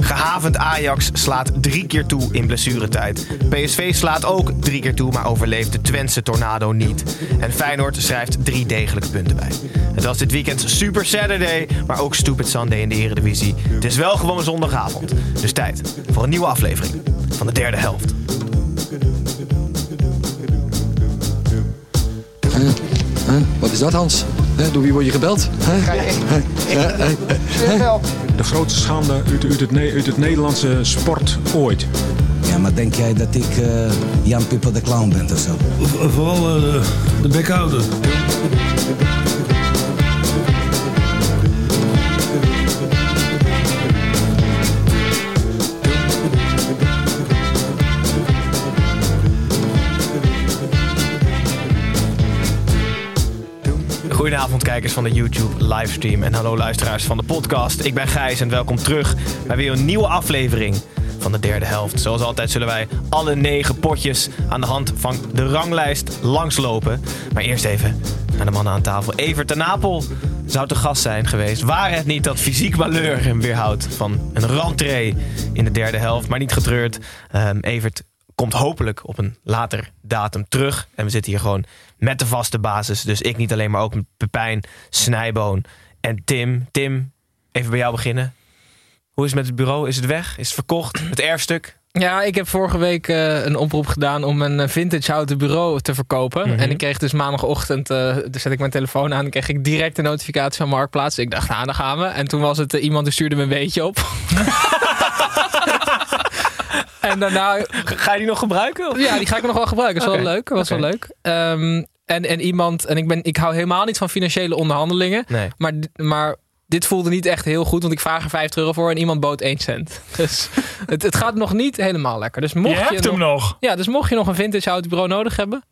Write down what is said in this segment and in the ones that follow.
Gehavend Ajax slaat drie keer toe in blessuretijd. PSV slaat ook drie keer toe, maar overleeft de Twentse tornado niet. En Feyenoord schrijft drie degelijke punten bij. Het was dit weekend Super Saturday, maar ook Stupid Sunday in de Eredivisie. Het is wel gewoon zondagavond. Dus tijd voor een nieuwe aflevering van de derde helft. Wat is dat, Hans? Door wie word je gebeld? De grootste schande uit, uit, het, uit het Nederlandse sport ooit. Ja, maar denk jij dat ik eh, Jan Pipper de Clown ben of zo? Vooral eh, de bek Goedenavond kijkers van de YouTube livestream en hallo luisteraars van de podcast. Ik ben Gijs en welkom terug bij weer een nieuwe aflevering van de derde helft. Zoals altijd zullen wij alle negen potjes aan de hand van de ranglijst langslopen. Maar eerst even naar de mannen aan tafel. Evert de Napel zou te gast zijn geweest. Waar het niet dat fysiek malheur hem weerhoudt van een rentree in de derde helft. Maar niet getreurd. Ehm, Evert komt hopelijk op een later datum terug. En we zitten hier gewoon met de vaste basis. Dus ik niet alleen, maar ook met Pepijn, Snijboon en Tim. Tim, even bij jou beginnen. Hoe is het met het bureau? Is het weg? Is het verkocht? Het erfstuk? Ja, ik heb vorige week eh, een oproep gedaan om een eh, vintage houten bureau te verkopen. Mhm. En ik kreeg dus maandagochtend, eh dus zet ik mijn telefoon aan en kreeg ik direct een notificatie van Marktplaats. Ik dacht, nou, daar gaan we. En toen was het iemand die stuurde me een weetje op. en daarna, Ga je die nog gebruiken? Of? ja, die ga ik nog wel gebruiken. Dat is wel leuk. was wel leuk. Ehm, en, en iemand, en ik, ben, ik hou helemaal niet van financiële onderhandelingen. Nee. Maar, maar dit voelde niet echt heel goed, want ik vraag er 50 euro voor en iemand bood 1 cent. Dus het, het gaat nog niet helemaal lekker. Dus mocht Je je, hebt hem nog. Ja, dus mocht je nog een vintage houten bureau nodig hebben,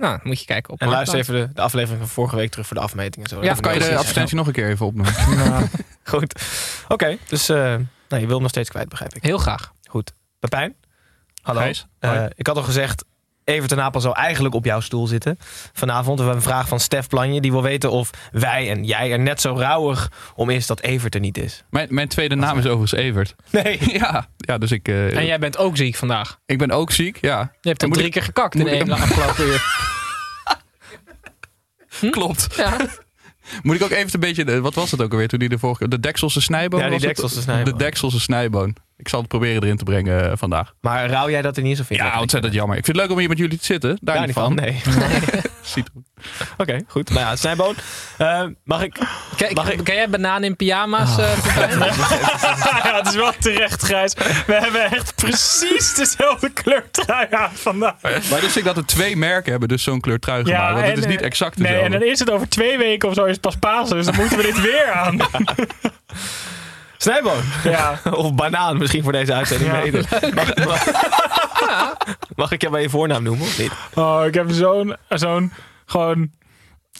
nou, moet je kijken op En luister even de, de aflevering van vorige week terug voor de afmeting en zo. Ja, Even Kan je de advertentie nog een keer even opnoemen? Goed. Oké, dus eh, nou, je wil hem nog steeds kwijt, begrijp ik. Heel graag. Goed. Pepijn? Hallo. Gijs? Eh, ik had al gezegd, Evert de Napel zou eigenlijk op jouw stoel zitten vanavond. We hebben een vraag van Stef Planje. Die wil weten of wij en jij er net zo rouwig om is dat Evert er niet is. Mijn, mijn tweede naam is overigens Evert. Nee. Ja, ja dus ik, eh, En jij bent ook ziek vandaag. ik ben ook ziek. Ja, Je hebt En hem drie ik- keer gekakt in één afgelopen uur. klopt. Ja. Moet ik ook even een beetje... Wat was het ook alweer toen die de vorige keer... De dekselse snijboon? Ja, die dekselse snijboon. De dekselse snijboon. Ik zal het proberen erin te brengen eh, vandaag. Maar rouw jij dat er niet zo vind je Ja, dat ontzettend jammer. Ik vind het leuk om hier met jullie te zitten. Daar, Daar niet van. van, nee. Ziet er- Oké, goed. Nou ja, Snijboon. Eh, mag ik... Ken, Mag ik- ken jij bananen in pyjama's? Pepijn? ja, het is wel terecht, Gijs. We hebben echt precies dezelfde kleurtrui aan vandaag. Maar dus ik dat er twee merken hebben dus zo'n kleur trui gemaakt. want het is niet exact Nee, dezelfde. en dan is het over twee weken of zo is het pas Pasen. Dus dan moeten we dit weer aan. Snijboon. Ja. Of banaan misschien voor deze uitzending. Ja. Mag, mag, mag ik jou bij je voornaam noemen of niet? Oh, ik heb zo'n, zo'n, gewoon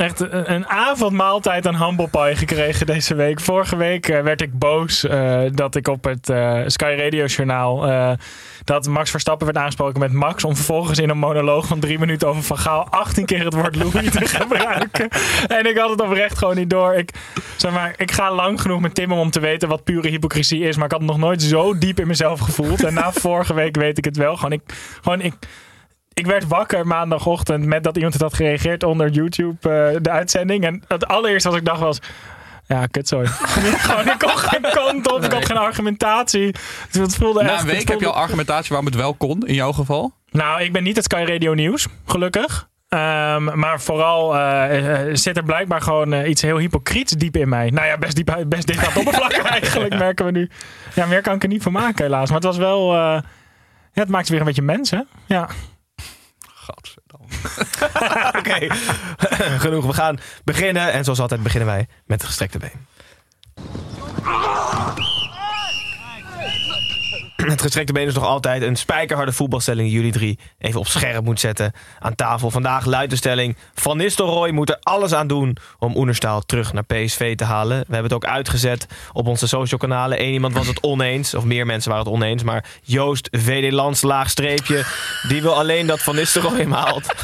echt een, avondmaaltijd aan humble gekregen deze week. Vorige week eh, werd ik boos eh, dat ik op het eh, Sky Radio journaal, dat Max Verstappen werd aangesproken met Max, om vervolgens in een monoloog van drie minuten over Van Gaal 18 keer het woord Louis te gebruiken. En ik had het oprecht gewoon niet door. Ik, zeg maar, ik ga lang genoeg met Tim om te weten wat pure hypocrisie is, maar ik had het nog nooit zo diep in mezelf gevoeld. En na vorige week weet ik het wel. Gewoon, ik, gewoon, ik, ik werd wakker maandagochtend met dat iemand het had gereageerd onder YouTube, eh, de uitzending. En het allereerste wat ik dacht was... Ja, kutzooi. Gewoon, ik kon geen kant op, ik had geen argumentatie. Dus het voelde Na echt... een week heb je al argumentatie waarom het wel kon, in jouw geval. Nou, ik ben niet het Sky Radio Nieuws, gelukkig. Ehm, maar vooral eh, eh, zit er blijkbaar gewoon iets heel hypocriets diep in mij. Nou ja, best, diep, best dicht aan het oppervlak eigenlijk, merken we nu. Ja, meer kan ik er niet van maken helaas. Maar het was wel... eh, ja, het maakt weer een beetje mens, hè? Ja. Oké, genoeg. We gaan beginnen. En zoals altijd beginnen wij met het gestrekte been. Het gestrekte been is nog altijd een spijkerharde voetbalstelling die jullie drie even op scherp moet zetten aan tafel. Vandaag luidt de stelling: Van Nistelrooy moet er alles aan doen om Oenerstaal terug naar PSV te halen. We hebben het ook uitgezet op onze social kanalen. Eén iemand was het oneens, of meer mensen waren het oneens. Maar Joost VD Lands laag streepje, die wil alleen dat Van Nistelrooy hem haalt.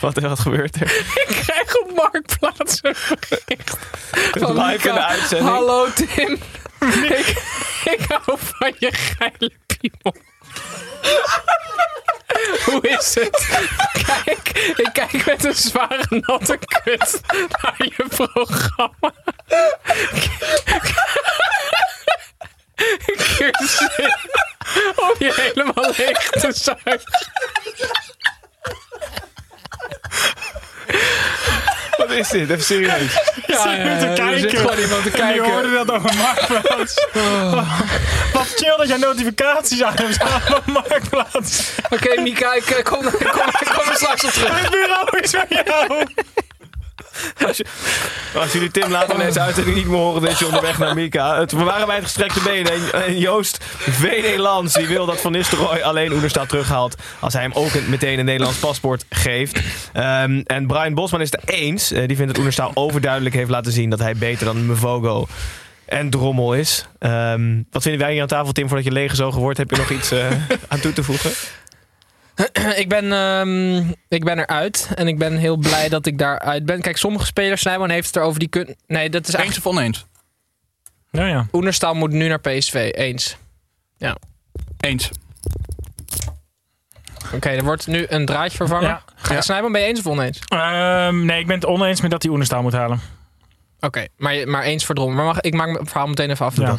Wat, wat gebeurt er? Ik krijg op Marktplaats een bericht. van Live in de uitzending. Hallo Tim. Ik, hou van je geile piemel. Hoe is het? Kijk, ik kijk met een zware natte kut naar je programma. Ik zin om je helemaal leeg te zuigen. Wat is dit? Even serieus. Ja, zit te er kijken. zit gewoon iemand te En die kijken. hoorde dat over Marktplaats. Wat chill dat jij notificaties aan hebt staan van Marktplaats. Oké, Mika, ik eh, kom, ik kom, ik kom er straks op terug. Het bureau is van jou. Als, jullie Tim later in deze uitzending niet horen, dan is je onderweg naar Mika. We waren bij het gestrekte been. En, Joost VD die wil dat Van Nistelrooy alleen Oenerstaal terughaalt. Als hij hem ook een- meteen een Nederlands paspoort geeft. Ehm, en Brian Bosman is het eens. Eh, die vindt dat Oenerstaal overduidelijk heeft laten zien dat hij beter dan Mvogo en Drommel is. Ehm, wat vinden wij hier aan tafel, Tim, voordat je leeggezogen wordt? Heb je nog iets eh, aan toe te voegen? Ik ben, ehm, ik ben eruit en ik ben heel blij dat ik daaruit ben. Kijk, sommige spelers, Snijman heeft het erover die kunnen... Nee, dat is Eens eigenlijk... of oneens? Ja, ja. Oenerstal moet nu naar PSV, eens. Eens. Oké, er wordt nu een draadje vervangen. Ja. Ga, Ja. Snijman, ben je eens of oneens? Ehm, nee, ik ben het oneens met dat hij Oenerstaal moet halen. Oké, maar, maar eens voor Drommel. Maar mag, ik maak mijn verhaal meteen even af. Ja.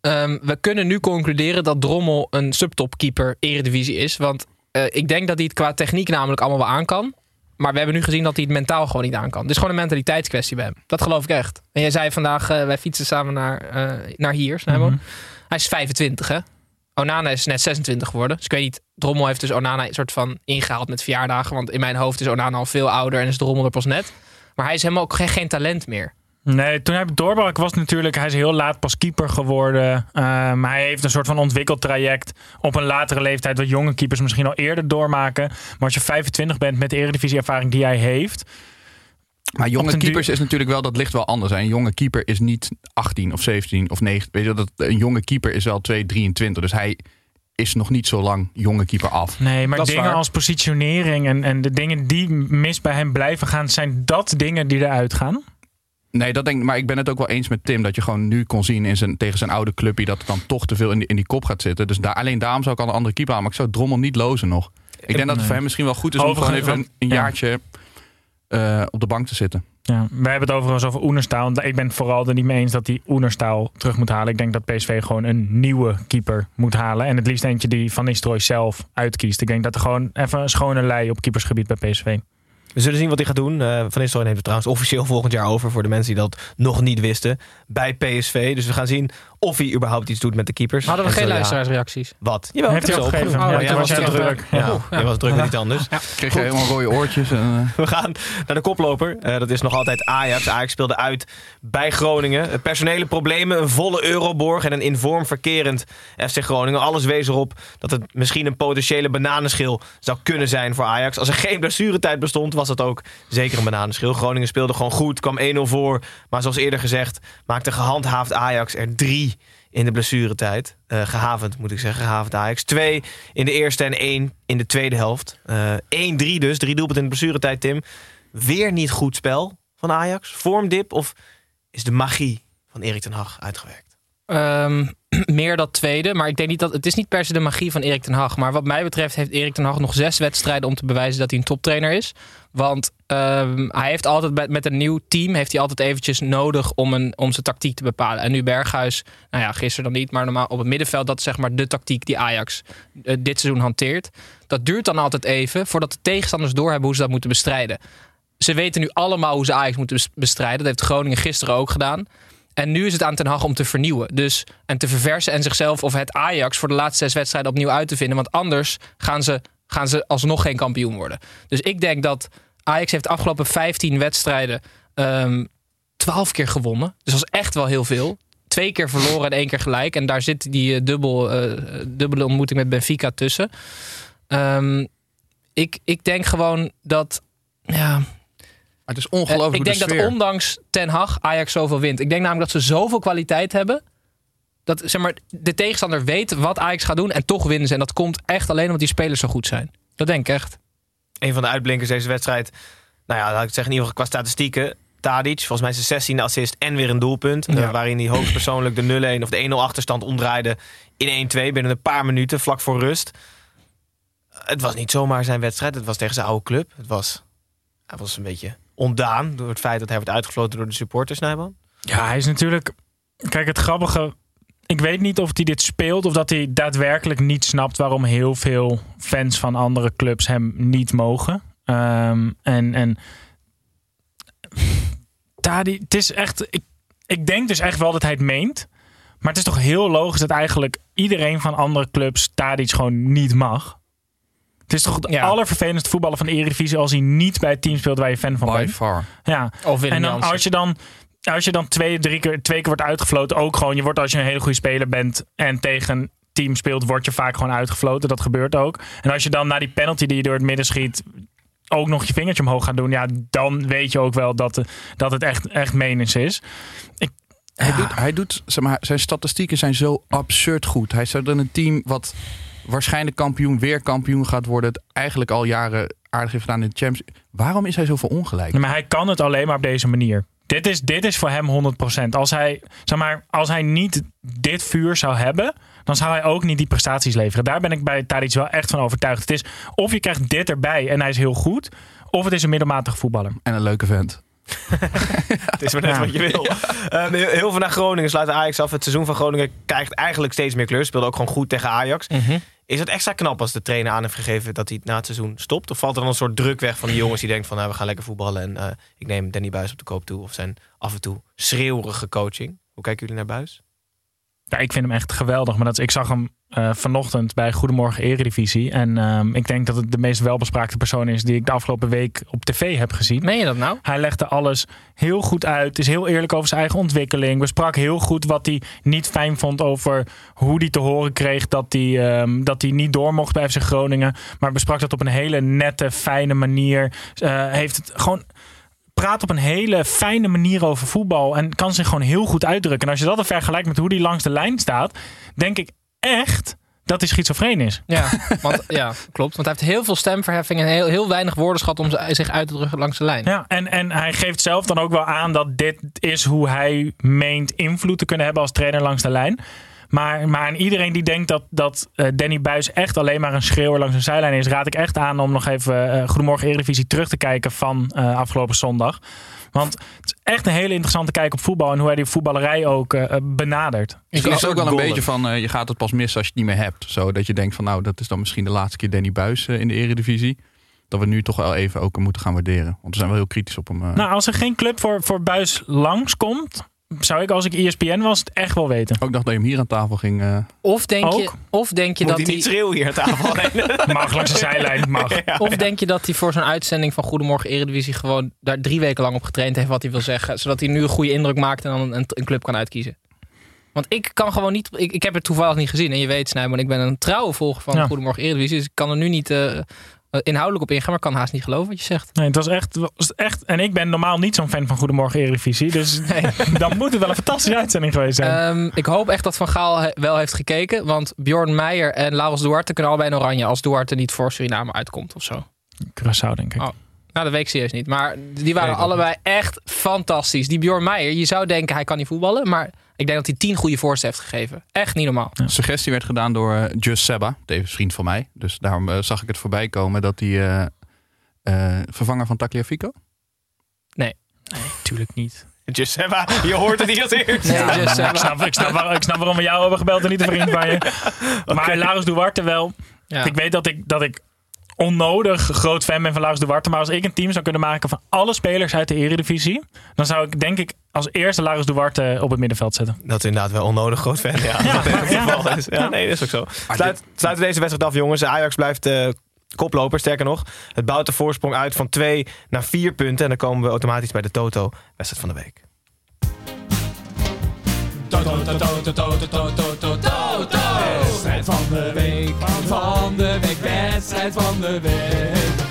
Ehm, we kunnen nu concluderen dat Drommel een subtopkeeper eredivisie is. Want eh, ik denk dat hij het qua techniek namelijk allemaal wel aan kan. Maar we hebben nu gezien dat hij het mentaal gewoon niet aan kan. Het is gewoon een mentaliteitskwestie bij hem. Dat geloof ik echt. En jij zei vandaag, eh, wij fietsen samen naar, eh, naar hier. Mhm. Hij is 25, hè? Onana is net 26 geworden. Dus ik weet niet, Drommel heeft dus Onana een soort van ingehaald met verjaardagen. Want in mijn hoofd is Onana al veel ouder en is Drommel er pas net. Maar hij is helemaal ook geen, geen talent meer. Nee, toen hij doorbrak was natuurlijk, hij is heel laat pas keeper geworden. Eh, maar hij heeft een soort van ontwikkeltraject op een latere leeftijd, wat jonge keepers misschien al eerder doormaken. Maar als je 25 bent met de eredivisie-ervaring die hij heeft, Maar jonge keepers is natuurlijk wel, dat ligt wel anders. Een jonge keeper is niet 18 of 17 of 19. Weet je, dat, een jonge keeper is wel 2, 23. Dus hij is nog niet zo lang jonge keeper af. Nee, maar Dat dingen als positionering en, en de dingen die mis bij hem blijven gaan, zijn dat dingen die eruit gaan? Nee, dat denk ik. Maar ik ben het ook wel eens met Tim. Dat je gewoon nu kon zien in zijn, tegen zijn oude clubje. dat het dan toch te veel in die, in die kop gaat zitten. Dus daar, alleen daarom zou ik al een andere keeper aan. Maar ik zou Drommel niet lozen nog. Ik denk dat het voor hem misschien wel goed is om gewoon even een, een ja. jaartje eh, op de bank te zitten. Ja, wij hebben het overigens over Oenerstaal. Ik ben het vooral er niet mee eens dat hij Oenerstaal terug moet halen. Ik denk dat PSV gewoon een nieuwe keeper moet halen. En het liefst eentje die Van Nistelrooy zelf uitkiest. Ik denk dat er gewoon even een schone lei op keepersgebied bij PSV. We zullen zien wat hij gaat doen. Eh, Van Nistelrooy neemt het trouwens officieel volgend jaar over... voor de mensen die dat nog niet wisten, bij PSV. Dus we gaan zien of hij überhaupt iets doet met de keepers. Hadden we En geen zo ja, luisteraarsreacties? Wat? Jawel, Heeft hij opgegeven? Oh, ja, was was te druk. druk. Ja, ja. jij was druk met iets anders. Kreeg je helemaal rode oortjes. En, eh, We gaan naar de koploper. Eh, dat is nog altijd Ajax. Ajax speelde uit bij Groningen. Personele problemen, een volle Euroborg en een in vorm verkerend FC Groningen. Alles wees erop dat het misschien een potentiële bananenschil zou kunnen zijn voor Ajax. Als er geen blessuretijd bestond, was het ook zeker een bananenschil. Groningen speelde gewoon goed, kwam 1-0 voor. Maar zoals eerder gezegd, maakte gehandhaafd Ajax er drie in de blessuretijd. Eh gehavend moet ik zeggen, gehavend Ajax. Twee in de eerste en één in de tweede helft. Eh 1-3 dus, drie doelpunten in de blessuretijd, Tim. Weer niet goed spel van Ajax? Vormdip of is de magie van Erik ten Hag uitgewerkt? Ehm, meer dat tweede. Maar ik denk niet dat het is niet per se de magie van Erik ten Hag. Maar wat mij betreft heeft Erik ten Hag nog zes wedstrijden om te bewijzen dat hij een toptrainer is. Want ehm, hij heeft altijd met, een nieuw team heeft hij altijd eventjes nodig om, een, om zijn tactiek te bepalen. En nu Berghuis, nou ja, gisteren dan niet, maar normaal op het middenveld, dat is zeg maar de tactiek die Ajax eh, dit seizoen hanteert. Dat duurt dan altijd even voordat de tegenstanders doorhebben hoe ze dat moeten bestrijden. Ze weten nu allemaal hoe ze Ajax moeten bes- bestrijden. Dat heeft Groningen gisteren ook gedaan. En nu is het aan Ten Hag om te vernieuwen. Dus, en te verversen en zichzelf of het Ajax voor de laatste zes wedstrijden opnieuw uit te vinden. Want anders gaan ze, gaan ze alsnog geen kampioen worden. Dus ik denk dat Ajax heeft de afgelopen 15 wedstrijden ehm 12 keer gewonnen. Dus dat is echt wel heel veel. Twee keer verloren en één keer gelijk. En daar zit die eh, dubbel, eh, dubbele ontmoeting met Benfica tussen. Ehm, ik, ik denk gewoon dat. Ja, Maar het is eh, ongelooflijk ik denk de dat ondanks Ten Hag Ajax zoveel wint. Ik denk namelijk dat ze zoveel kwaliteit hebben. Dat zeg maar, de tegenstander weet wat Ajax gaat doen en toch winnen ze. En dat komt echt alleen omdat die spelers zo goed zijn. Dat denk ik echt. Een van de uitblinkers deze wedstrijd. Nou ja, laat ik het zeggen, in ieder geval qua statistieken. Tadic, volgens mij zijn 16e assist en weer een doelpunt. Ja. eh, waarin hij hoogstpersoonlijk de 0-1 of de 1-0 achterstand omdraaide in 1-2 binnen een paar minuten, vlak voor rust. Het was niet zomaar zijn wedstrijd. Het was tegen zijn oude club. Het was, hij was een beetje ontdaan door het feit dat hij werd uitgefloten door de supporters, Nijman. Ja, hij is natuurlijk. Kijk, het grappige. Ik weet niet of hij dit speelt of dat hij daadwerkelijk niet snapt waarom heel veel fans van andere clubs hem niet mogen. Ehm, en en Tadi, het is echt. Ik, ik denk dus echt wel dat hij het meent. Maar het is toch heel logisch dat eigenlijk iedereen van andere clubs Tadic gewoon niet mag. Het is toch het Ja. allervervelendste voetballen van de Eredivisie als hij niet bij het team speelt waar je fan van By bent. far. Ja. Of En dan als je dan, als je dan twee, drie keer, twee keer wordt uitgefloten, ook gewoon, je wordt als je een hele goede speler bent en tegen een team speelt, word je vaak gewoon uitgefloten. Dat gebeurt ook. En als je dan na die penalty die je door het midden schiet, ook nog je vingertje omhoog gaat doen, ja, dan weet je ook wel dat, de- dat het echt, echt menens is. Ik, Hij doet, hij doet zeg maar, zijn statistieken zijn zo absurd goed. Hij zit in een team wat waarschijnlijk kampioen, weer kampioen gaat worden. Het eigenlijk al jaren aardig heeft gedaan in de Champions. Waarom is hij zoveel ongelijk? maar hij kan het alleen maar op deze manier. Dit is, dit is voor hem 100%. Als hij, zeg maar, als hij niet dit vuur zou hebben, dan zou hij ook niet die prestaties leveren. Daar ben ik bij Tadic wel echt van overtuigd. Het is of je krijgt dit erbij en hij is heel goed, of het is een middelmatige voetballer. En een leuke vent. Het is maar net Ja. wat je wil. Eh, heel heel veel naar Groningen sluit Ajax af. Het seizoen van Groningen krijgt eigenlijk steeds meer kleur. Speelde ook gewoon goed tegen Ajax. Is het extra knap als de trainer aan heeft gegeven dat hij na het seizoen stopt? Of valt er dan een soort druk weg van de jongens die denken van nou, we gaan lekker voetballen en eh, ik neem Danny Buis op de koop toe? Of zijn af en toe schreeuwerige coaching? Hoe kijken jullie naar Buis? Ja, ik vind hem echt geweldig. Maar dat, ik zag hem eh, vanochtend bij Goedemorgen Eredivisie. En ehm, ik denk dat het de meest welbespraakte persoon is die ik de afgelopen week op tv heb gezien. Meen je dat nou? Hij legde alles heel goed uit. Is heel eerlijk over zijn eigen ontwikkeling. Besprak heel goed wat hij niet fijn vond over hoe hij te horen kreeg dat hij, ehm, dat hij niet door mocht bij FC Groningen. Maar besprak dat op een hele nette, fijne manier. Eh, heeft het gewoon praat op een hele fijne manier over voetbal. En kan zich gewoon heel goed uitdrukken. En als je dat dan vergelijkt met hoe hij langs de lijn staat, denk ik echt dat hij schizofreen is. Ja, want, ja, klopt. Want hij heeft heel veel stemverheffing en heel, heel weinig woordenschat om zich uit te drukken langs de lijn. Ja, en, en hij geeft zelf dan ook wel aan dat dit is hoe hij meent invloed te kunnen hebben als trainer langs de lijn. Maar, maar aan iedereen die denkt dat, dat eh, Danny Buis echt alleen maar een schreeuwer langs een zijlijn is, raad ik echt aan om nog even eh, Goedemorgen Eredivisie terug te kijken van eh, afgelopen zondag. Want het is echt een hele interessante kijk op voetbal en hoe hij die voetballerij ook benadert. Ik is ook wel een beetje van, je gaat het pas missen als je het niet meer hebt. Zo, dat je denkt van, nou, dat is dan misschien de laatste keer Danny Buis in de eredivisie. Dat we nu toch wel even ook moeten gaan waarderen. Want we zijn wel heel kritisch op hem. Nou, als er geen club voor, voor Buis langskomt, zou ik als ik ESPN was het echt wel weten. Ook dacht dat je hem hier aan tafel ging. eh, Of denk je, of denk je Moet dat hij niet hij... schreeuwen hier aan tafel? Mag langs de zijlijn, mag. Of denk je dat hij voor zo'n uitzending van Goedemorgen Eredivisie gewoon daar drie weken lang op getraind heeft wat hij wil zeggen, zodat hij nu een goede indruk maakt en dan een, een club kan uitkiezen? Want ik kan gewoon niet, ik, ik heb het toevallig niet gezien en je weet Snijman, ik ben een trouwe volger van Ja. Goedemorgen Eredivisie, dus ik kan er nu niet eh, inhoudelijk op ingaan, maar ik kan haast niet geloven wat je zegt. Nee, het was echt, het was echt. En ik ben normaal niet zo'n fan van Goedemorgen Eredivisie. Dus dan moet het wel een fantastische uitzending geweest zijn. Ehm, ik hoop echt dat Van Gaal he- wel heeft gekeken, want Bjorn Meijer en Laurens Duarte kunnen allebei in oranje als Duarte niet voor Suriname uitkomt of zo. Curaçao, denk ik. Oh. Nou, dat weet ik serieus niet. Maar die waren Nee, allebei echt fantastisch. Die Bjorn Meijer, je zou denken hij kan niet voetballen. Maar ik denk dat hij tien goede voorzet heeft gegeven. Echt niet normaal. suggestie werd gedaan door eh, Just Seba, tevens vriend van mij. Dus daarom eh, zag ik het voorbij komen dat hij eh, eh, vervanger van Tagliafico. Tuurlijk niet. Just Seba, je hoort het hier als eerst. Nee, ik, snap, ik, snap, waar- ik snap waarom we jou hebben gebeld en niet een vriend van je. Maar Laurens Duarte wel. ja. Ik weet dat ik, dat ik onnodig groot fan ben van Laurens Duarte. Maar als ik een team zou kunnen maken van alle spelers uit de Eredivisie. Dan zou ik denk ik als eerste Laurens Duarte op het middenveld zetten. Dat is inderdaad wel onnodig groot fan. Ja, dat het geval is. Ja, nee, dat is ook zo. Sluit, sluiten deze wedstrijd af, jongens. Ajax blijft eh, koploper. Sterker nog, het bouwt de voorsprong uit van 2 naar 4 punten. En dan komen we automatisch bij de Toto wedstrijd van de week. Toto, toto, toto, toto, toto, toto. Wedstrijd van de week, van de week, wedstrijd van de week.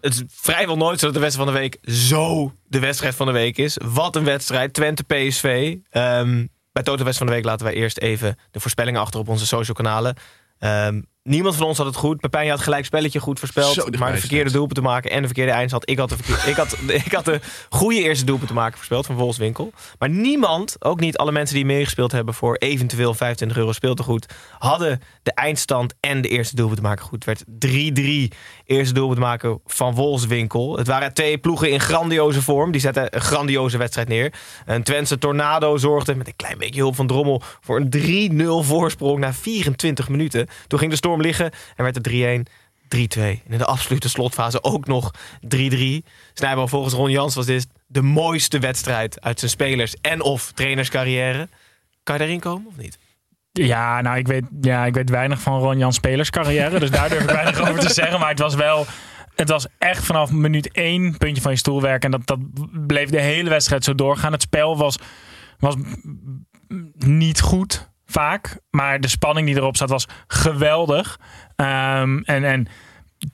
Het is vrijwel nooit zo dat de wedstrijd van de week zo de wedstrijd van de week is. Wat een wedstrijd. Twente PSV. Ehm, bij Toto Wedstrijd van de Week laten wij eerst even de voorspellingen achter op onze social kanalen. Ehm, niemand van ons had het goed. Pepijn had gelijk spelletje goed voorspeld. Zo maar de verkeerde doelpunt te maken en de verkeerde eindstand. Ik had de, ik had, ik had de goede eerste doelpunt te maken voorspeld van Volkswinkel. Maar niemand, ook niet alle mensen die meegespeeld hebben voor eventueel 25 euro speeltegoed, hadden de eindstand en de eerste doelpunt te maken goed. Het werd 3-3 eerste doelpunt te maken van Wolfswinkel. Het waren twee ploegen in grandioze vorm. Die zetten een grandioze wedstrijd neer. Een Twentse Tornado zorgde met een klein beetje hulp van Drommel voor een 3-0 voorsprong na 24 minuten. Toen ging de storm liggen en werd het 3-1. 3-2. En in de absolute slotfase ook nog 3-3. Snijboom, volgens Ron Jans was dit de mooiste wedstrijd uit zijn spelers- en of trainerscarrière. Kan je daarin komen of niet? Ja, nou, ik weet, ja, ik weet weinig van Ron Jan Spelers carrière. Dus daar durf ik weinig over te zeggen. Maar het was wel... Het was echt vanaf minuut één puntje van je stoel werken. En dat, dat bleef de hele wedstrijd zo doorgaan. Het spel was, was niet goed, vaak. Maar de spanning die erop zat was geweldig. Ehm, en, en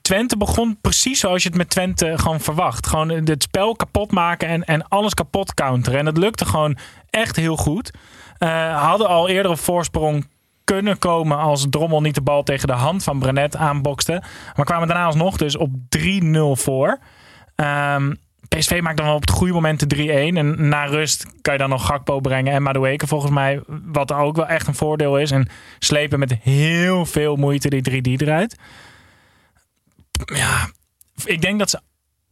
Twente begon precies zoals je het met Twente gewoon verwacht. Gewoon het spel kapot maken en, en alles kapot counteren. En dat lukte gewoon echt heel goed. Eh, hadden al eerder op voorsprong kunnen komen als Drommel niet de bal tegen de hand van Brenet aanbokste. Maar kwamen daarna alsnog dus op 3-0 voor. Ehm, PSV maakt dan wel op het goede moment de 3-1. En na rust kan je dan nog Gakpo brengen en Madueke volgens mij. Wat ook wel echt een voordeel is. En slepen met heel veel moeite die 3D eruit. Ja, ik denk dat ze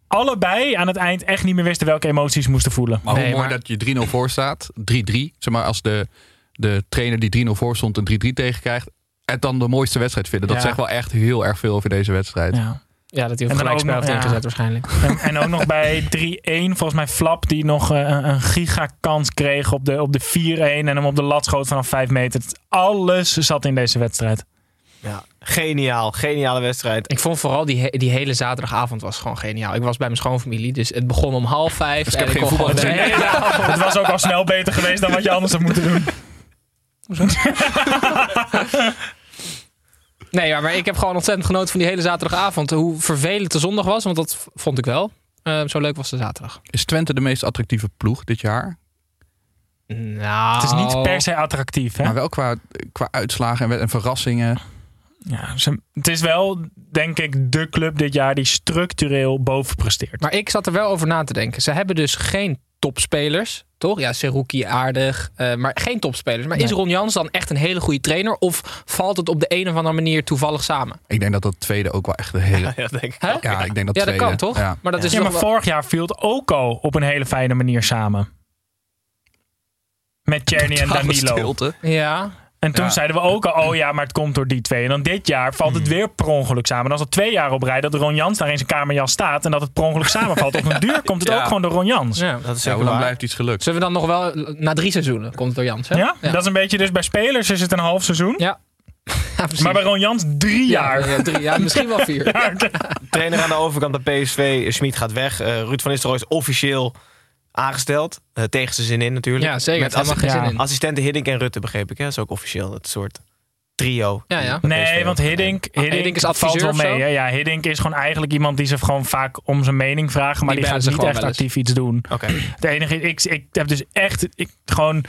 allebei aan het eind echt niet meer wisten welke emoties ze moesten voelen. Maar hoe mooi dat je 3-0 voor staat. 3-3. Zeg maar als de, de trainer die 3-0 voor stond een 3-3 tegenkrijgt. Het dan de mooiste wedstrijd vinden. Dat Ja. zegt wel echt heel erg veel over deze wedstrijd. Ja. Ja, dat hij En op gelijkspel heeft ja. ingezet waarschijnlijk. En, en ook nog bij 3-1, volgens mij Flap, die nog eh, een, een gigakans kreeg op de, op de 4-1 en hem op de lat schoot vanaf 5 meter. Alles zat in deze wedstrijd. Ja, geniaal. Geniale wedstrijd. Ik vond vooral die, he- die hele zaterdagavond was gewoon geniaal. Ik was bij mijn schoonfamilie, dus het begon om half vijf. Dus ik heb en geen kon de hele avond- Het was ook al snel beter geweest dan wat je anders had moeten doen. Nee, ja, maar ik heb gewoon ontzettend genoten van die hele zaterdagavond. Hoe vervelend de zondag was, want dat vond ik wel. Eh, zo leuk was de zaterdag. Is Twente de meest attractieve ploeg dit jaar? Nou, Het is niet per se attractief, hè? Maar wel qua, qua uitslagen en, en verrassingen. Ja, ze- het is wel, denk ik, de club dit jaar die structureel boven presteert. Maar ik zat er wel over na te denken. Ze hebben dus geen topspelers, toch? Ja, Seruki aardig, eh, maar geen topspelers. Maar is. Ron Jans dan echt een hele goede trainer? Of valt het op de een of andere manier toevallig samen? Ik denk dat dat tweede ook wel echt een hele... Ja, denk ik. Hè? Ja, ik denk dat Ja, dat tweede. kan toch? Ja. Maar dat is ja, toch maar wel- vorig jaar viel het ook al op een hele fijne manier samen. Met Czerny en Danilo. stilte. Ja, En toen Ja. zeiden we ook al, oh ja, maar het komt door die twee. En dan dit jaar valt Hmm. het weer per ongeluk samen. En als het twee jaar op rij dat Ron Jans daar in zijn kamerjas staat... en dat het per ongeluk samenvalt, op een duur komt het Ja. ook gewoon door Ron Jans. Ja, ja. Dat is Ja, zeker hoe lang blijft iets gelukt? Zullen we dan nog wel... Na drie seizoenen komt het door Jans, hè? dat is een beetje dus bij spelers is het een half seizoen. Ja. Ja. Maar bij Ron Jans drie ja, jaar. ja, drie, ja, misschien wel vier. Trainer aan de overkant bij PSV, Schmid gaat weg. Eh, Ruud van Nistelrooy is officieel aangesteld. Eh, tegen zijn zin in natuurlijk. Ja, zeker. Met geen ja. in. assistenten Hiddink en Rutte begreep ik. Hè? Dat is ook officieel. Het soort trio. Ja, ja. Nee, want Hiddink, Hiddink, Hiddink is valt adviseur wel of zo? mee. Hè? Ja, Hiddink is gewoon eigenlijk iemand die ze gewoon vaak om zijn mening vragen. Maar Die die, gaat ze niet gewoon echt wel actief iets doen. Oké. Het enige is, ik, ik heb dus echt, ik gewoon,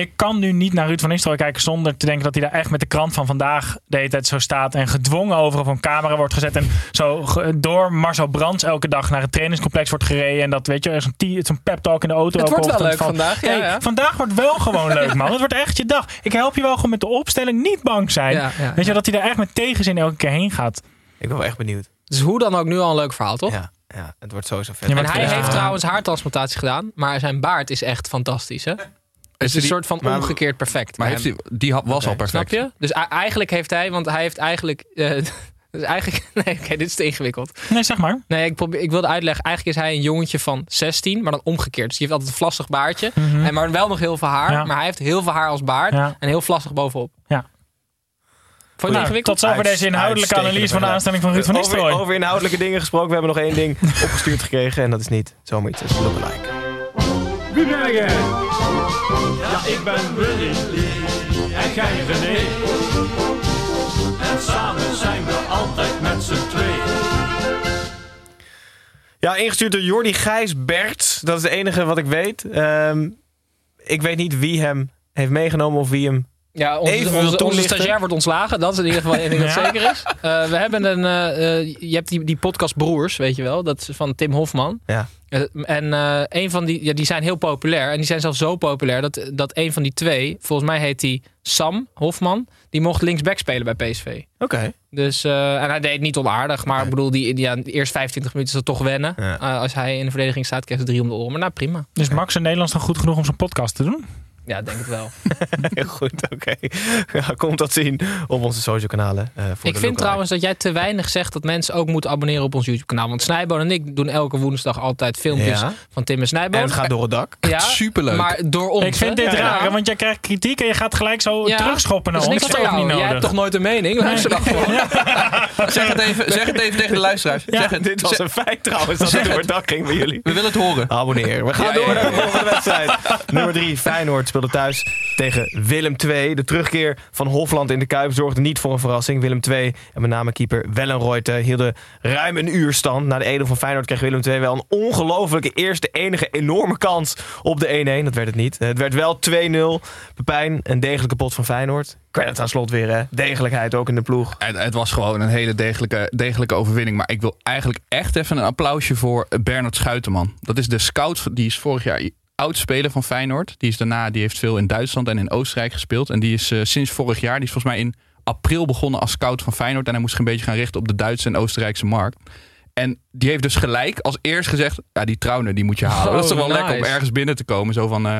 ik kan nu niet naar Ruud van Nistelrooy kijken zonder te denken dat hij daar echt met de krant van vandaag de hele tijd zo staat en gedwongen overal van camera wordt gezet en zo door Marcel Brands elke dag naar het trainingscomplex wordt gereden en dat weet je, er is een, pep talk in de auto. Het wordt wel leuk van, vandaag, ja, hey, ja. Vandaag wordt wel gewoon leuk man, het wordt echt je dag. Ik help je wel gewoon met de opstelling, niet bang zijn. Ja, ja, weet je, ja. dat hij daar echt met tegenzin elke keer heen gaat. Ik ben wel echt benieuwd. Dus hoe dan ook nu al een leuk verhaal, toch? Ja, ja, het wordt sowieso vet. En hij Ja. heeft trouwens haartransplantatie gedaan, maar zijn baard is echt fantastisch, hè? Het is een die- soort van maar- omgekeerd perfect. Maar heeft hij, die was al perfect. Snap je? Dus eigenlijk heeft hij, want hij heeft eigenlijk. eh, dus eigenlijk nee, oké, dit is te ingewikkeld. Nee, zeg maar. Nee, ik, probeer, ik wilde uitleggen. Eigenlijk is hij een jongetje van 16, maar dan omgekeerd. Dus die heeft altijd een vlassig baardje. en maar wel nog heel veel haar. Mhm. Ja. Maar hij heeft heel veel haar als baard Ja. en heel vlassig bovenop. Vond je het Nou, ingewikkeld? tot zover deze inhoudelijke analyse van de aanstelling van Ruud van Over, Nistelrooy. over inhoudelijke dingen gesproken. We hebben nog één ding opgestuurd gekregen. En dat is niet zomaar iets als lookalike. Ja, ik ben Willy en jij René. En samen zijn we altijd met z'n twee. Ja, ingestuurd door Jordi Gijsbert. Dat is de enige wat ik weet. Ehm, ik weet niet wie hem heeft meegenomen of wie hem... Ja, onze, Even onze, stagiair wordt ontslagen. Dat is in ieder geval één ding dat Ja. zeker is. Eh, we hebben een... eh, eh, je hebt die, die podcast Broers, weet je wel. Dat is van Tim Hofman. Ja. En eh, een van die... Ja, die zijn heel populair. En die zijn zelfs zo populair dat, dat een van die twee... Volgens mij heet die Sam Hofman. Die mocht linksback spelen bij PSV. Oké. Dus, eh, en hij deed het niet onaardig. Maar ik bedoel, die, ja, de eerste 25 minuten is dat toch wennen. Ja. Eh, als hij in de verdediging staat, krijgt hij drie om de oren. Maar nou, prima. Dus Max in Nederlands dan goed genoeg om zijn podcast te doen? Ja, denk het wel. Heel goed, oké. Ja, komt dat zien op onze social kanalen. eh, voor de Ik vind trouwens dat jij te weinig zegt dat mensen ook moeten abonneren op ons YouTube-kanaal. Want Snijboon en ik doen elke woensdag altijd filmpjes Ja. van Tim en Snijboon. En het gaat door het dak. ja, Superleuk. Maar door ons. ik vind dit Ja. raar, want jij krijgt kritiek en je gaat gelijk zo Ja, terugschoppen naar ons. Dat is niet Jij nodig. hebt toch nooit een mening? Luister dan gewoon. Zeg het even, zeg het even tegen de luisteraars. Zeg het. Dit was een feit trouwens, dat het door het dak ging bij jullie. we willen het horen. Abonneer. We gaan Ja, door ja, naar de volgende wedstrijd. Nummer 3, Feyenoord speelde thuis tegen Willem II. De terugkeer van Hofland in de Kuip zorgde niet voor een verrassing. Willem II en met name keeper Wellenreuter hielden ruim een uur stand. Na de ede van Feyenoord kreeg Willem II wel een ongelofelijke eerste enige enorme kans op de 1-1. Dat werd het niet. Het werd wel 2-0. Pepijn, een degelijke pot van Feyenoord. Credit aan slot weer. Degelijkheid ook in de ploeg. Het, het was gewoon een hele degelijke, degelijke overwinning. Maar ik wil eigenlijk echt even een applausje voor Bernard Schuiterman. Dat is de scout, die is vorig jaar oud speler van Feyenoord. Die is daarna, die heeft veel in Duitsland en in Oostenrijk gespeeld. En die is eh, sinds vorig jaar, die is volgens mij in april begonnen als scout van Feyenoord. En hij moest zich een beetje gaan richten op de Duitse en Oostenrijkse markt. En die heeft dus gelijk als eerst gezegd, ja die Trauner die moet je halen. Oh, dat is toch wel nice. lekker om ergens binnen te komen. Zo van, eh,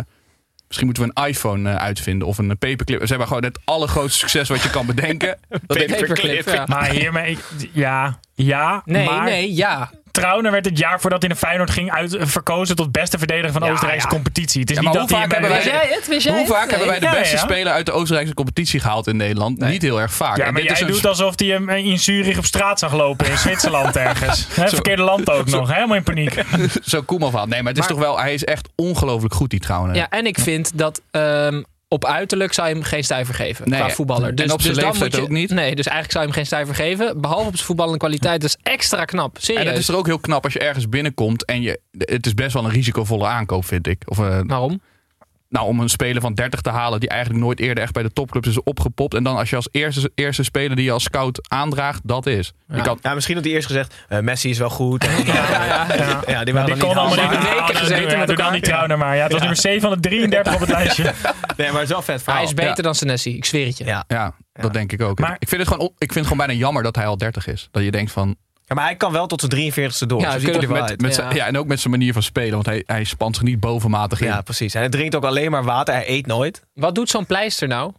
misschien moeten we een iPhone eh, uitvinden of een paperclip. Ze hebben gewoon het allergrootste succes wat je kan bedenken. Dat heeft Paperclip, ja. Maar hiermee, ja, ja. Nee, maar nee, ja. Trauner werd het jaar voordat hij in de Feyenoord ging uit, verkozen tot beste verdediger van de Ja, Oostenrijkse ja. competitie. Het is Ja, niet dat vaak hebben wij- jij het? Wist jij Hoe het? vaak hebben wij de beste ja. speler uit de Oostenrijkse competitie gehaald in Nederland? Niet heel erg vaak. Ja, maar dit jij is een- doet alsof hij hem in Zurich op straat zag lopen in Zwitserland ergens. Hè, verkeerde land ook nog, helemaal in paniek. Zo Koeman van. Nee, maar het is Maar- toch wel... Hij is echt ongelooflijk goed, die trouwens. Ja, en ik vind dat ehm, op uiterlijk zou je hem geen stuiver geven Nee, qua voetballer. En Dus, op zijn dus dan moet je, ook niet. Nee, dus eigenlijk zou je hem geen stuiver geven. Behalve op zijn voetballende kwaliteit. Dat is extra knap. Serieus. En het is er ook heel knap als je ergens binnenkomt en je... Het is best wel een risicovolle aankoop, vind ik. Of, eh, Waarom? Nou, om een speler van 30 te halen die eigenlijk nooit eerder echt bij de topclubs is opgepopt. En dan als je als eerste, eerste speler die je als scout aandraagt, dat is. Je kan, Ja, misschien had hij eerst gezegd, eh, Messi is wel goed. En, ja, ja, ja. die waren Die dan kon allemaal haalbaar. niet weken gezeten ja, met elkaar. niet Trauner maar. Ja, het was nummer 7 van de 33 op het lijstje. Nee, maar het is wel vet verhaal. Hij is beter Ja. dan Senesi. Ik zweer het je. Ja. ja, dat denk ik ook. Maar- ik, vind het gewoon, ik vind het gewoon bijna jammer dat hij al 30 is. Dat je denkt van... Ja, maar hij kan wel tot zijn 43ste door. Ja, er we uit. Met Ja. zijn- ja, en ook met zijn manier van spelen. Want hij, hij spant zich niet bovenmatig in. Ja, precies. En hij drinkt ook alleen maar water. Hij eet nooit. Wat doet zo'n pleister nou?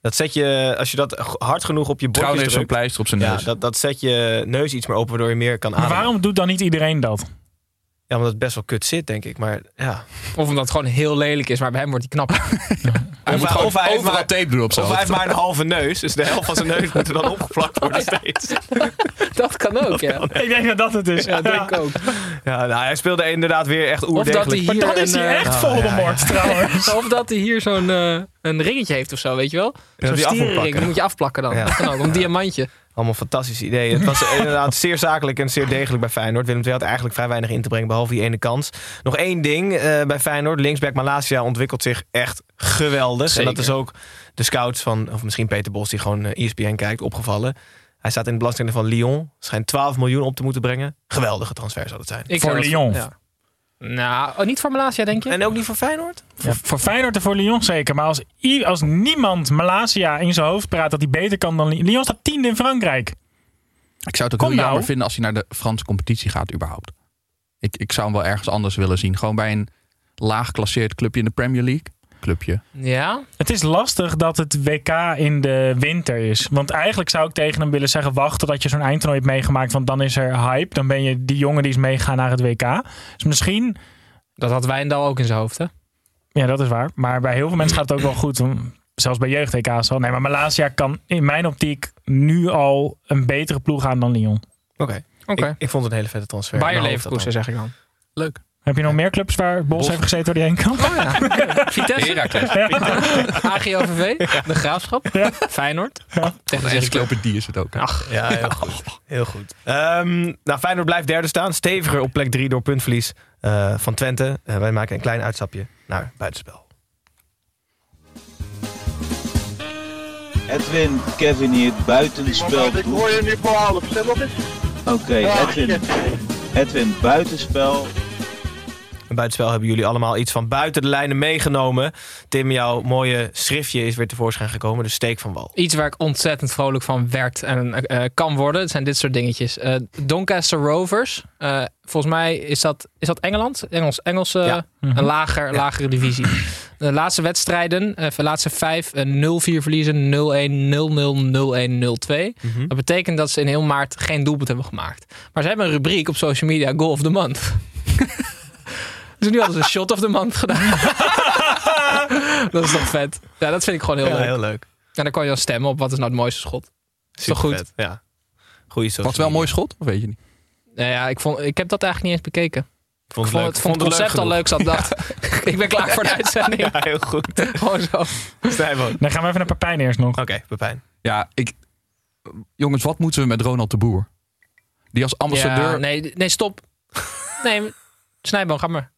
Dat zet je, als je dat hard genoeg op je Trouwens bordjes heeft zo'n pleister op zijn ja, neus. dat, dat zet je neus iets meer open, waardoor je meer kan Maar ademen. waarom doet dan niet iedereen dat? Ja, omdat het best wel kut zit, denk ik. Maar ja. Of omdat het gewoon heel lelijk is, maar bij hem wordt hij knap. Hij moet hij- gewoon of hij heeft overal maar- tape doen op zijn Of hij heeft maar een halve neus. Dus de helft van zijn neus moet er dan opgeplakt worden steeds. dat kan ook, ja. Ik denk dat dat het is. Ja, denk ik ook. Ja, nou, hij speelde inderdaad weer echt Of dat hij oerdegelijk. Maar dan is een, hij eh, echt Voldemort trouwens. Of dat hij hier zo'n eh, een ringetje heeft of zo, weet je wel? Zo'n moet stierenring, moet je afplakken dan. Ja. Dat kan ook, een diamantje. Allemaal fantastische ideeën. Het was inderdaad zeer zakelijk en zeer degelijk bij Feyenoord. Willem II had eigenlijk vrij weinig in te brengen, behalve die ene kans. Nog één ding eh, bij Feyenoord. Linksback Malasia ontwikkelt zich echt geweldig. En dat is ook de scouts van, of misschien Peter Bos, die gewoon eh, ESPN kijkt, opgevallen. Hij staat in de belangstelling van Lyon. Schijnt 12 miljoen op te moeten brengen. Geweldige transfer zou dat zijn. Ik Voor Lyon. Ja. Nou, oh, niet voor Malasia, denk je? En ook niet voor Feyenoord? Voor, voor Feyenoord en voor Lyon zeker. Maar als, i- als niemand Malasia in zijn hoofd praat dat hij beter kan dan Lyon. Lyon staat tiende in Frankrijk. Ik zou het ook Kom heel nou. jammer vinden als hij naar de Franse competitie gaat überhaupt. Ik, ik zou hem wel ergens anders willen zien. Gewoon bij een laag geclasseerd clubje in de Premier League. Clubje. Ja? Het is lastig dat het WK in de winter is. Want eigenlijk zou ik tegen hem willen zeggen: wacht totdat je zo'n eindtoernooi hebt meegemaakt. Want dan is er hype. Dan ben je die jongen die is meegaan naar het WK. Dus misschien, Dat had Wijndal ook in zijn hoofd, hè? ja, dat is waar. Maar bij heel veel mensen gaat het ook wel goed. zelfs bij jeugd-EK's al. Nee, maar Malaysia kan in mijn optiek nu al een betere ploeg aan dan Lyon. Oké. Oké. Ik, ik vond het een hele vette transfer. Bayer Nou, Leverkusen zeg ik dan. Leuk. Heb je nog meer clubs waar Bos, heeft gezeten waar die heen kan? Oh ja. Vitesse. Heracles. AGOVV. De Graafschap. Feyenoord. Tegen de Encyclopedie is het ook. Ach, Ja, heel goed. Heel goed. Ehm, nou, Feyenoord blijft derde staan. Steviger op plek 3 door puntverlies eh, van Twente. Eh, wij maken een klein uitstapje naar buitenspel. Edwin, Kevin hier, buitenspel. Ik hoor je nu voor half, stem op eens. Oké, Edwin. Edwin, buitenspel. En buitenspel hebben jullie allemaal iets van buiten de lijnen meegenomen. Tim, jouw mooie schriftje is weer tevoorschijn gekomen. De steek van wal. Iets waar ik ontzettend vrolijk van werd en eh, kan worden. Het zijn dit soort dingetjes. Eh, Doncaster Rovers. Eh, volgens mij is dat, is dat Engeland? Engels, Engelse, Ja. een lager, lagere divisie. De laatste wedstrijden, eh, de laatste vijf, eh, 0-4 verliezen, 0-1, 0-0, 0-1, 0-2. Mhm. Dat betekent dat ze in heel maart geen doelpunt hebben gemaakt. Maar ze hebben een rubriek op social media, Goal of the Month. dus nu hadden ze een shot of the month gedaan. dat is toch vet? Ja, dat vind ik gewoon heel Ja, leuk. heel leuk. En dan kan je dan stemmen op wat is nou het mooiste schot. Is toch goed? Supervet, Ja. Goeie social Was het wel een mooi schot? Of weet je niet? Nou ja, ik, vond, ik heb dat eigenlijk niet eens bekeken. Ik vond Ik het, vond leuk. het, vond het concept al leuk. Zat dacht, ik ben klaar voor de uitzending. Ja, heel goed. Gewoon zo. Dan gaan we even naar Pepijn eerst nog. Oké, Pepijn. Ja, ik... Jongens, wat moeten we met Ronald de Boer? Die als ambassadeur... Ja, nee, nee, stop. Nee, Snijboom, ga maar.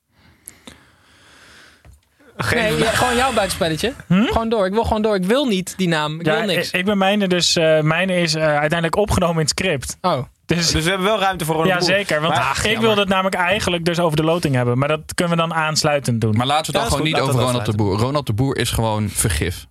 Nee, ja, gewoon jouw buitenspelletje. Gewoon door. Ik wil gewoon door. Ik wil niet die naam. Ik Ja, wil niks. Ik, ik ben mijne dus, eh mijne is eh, uiteindelijk opgenomen in het script. Oh. Dus, Dus we hebben wel ruimte voor Ronald ja, de Boer. zeker. Want Maar- ik wilde het namelijk eigenlijk dus over de loting hebben. Maar dat kunnen we dan aansluitend doen. Maar laten we het dan gewoon goed. niet over Ronald de Boer. Ronald de Boer is gewoon vergif.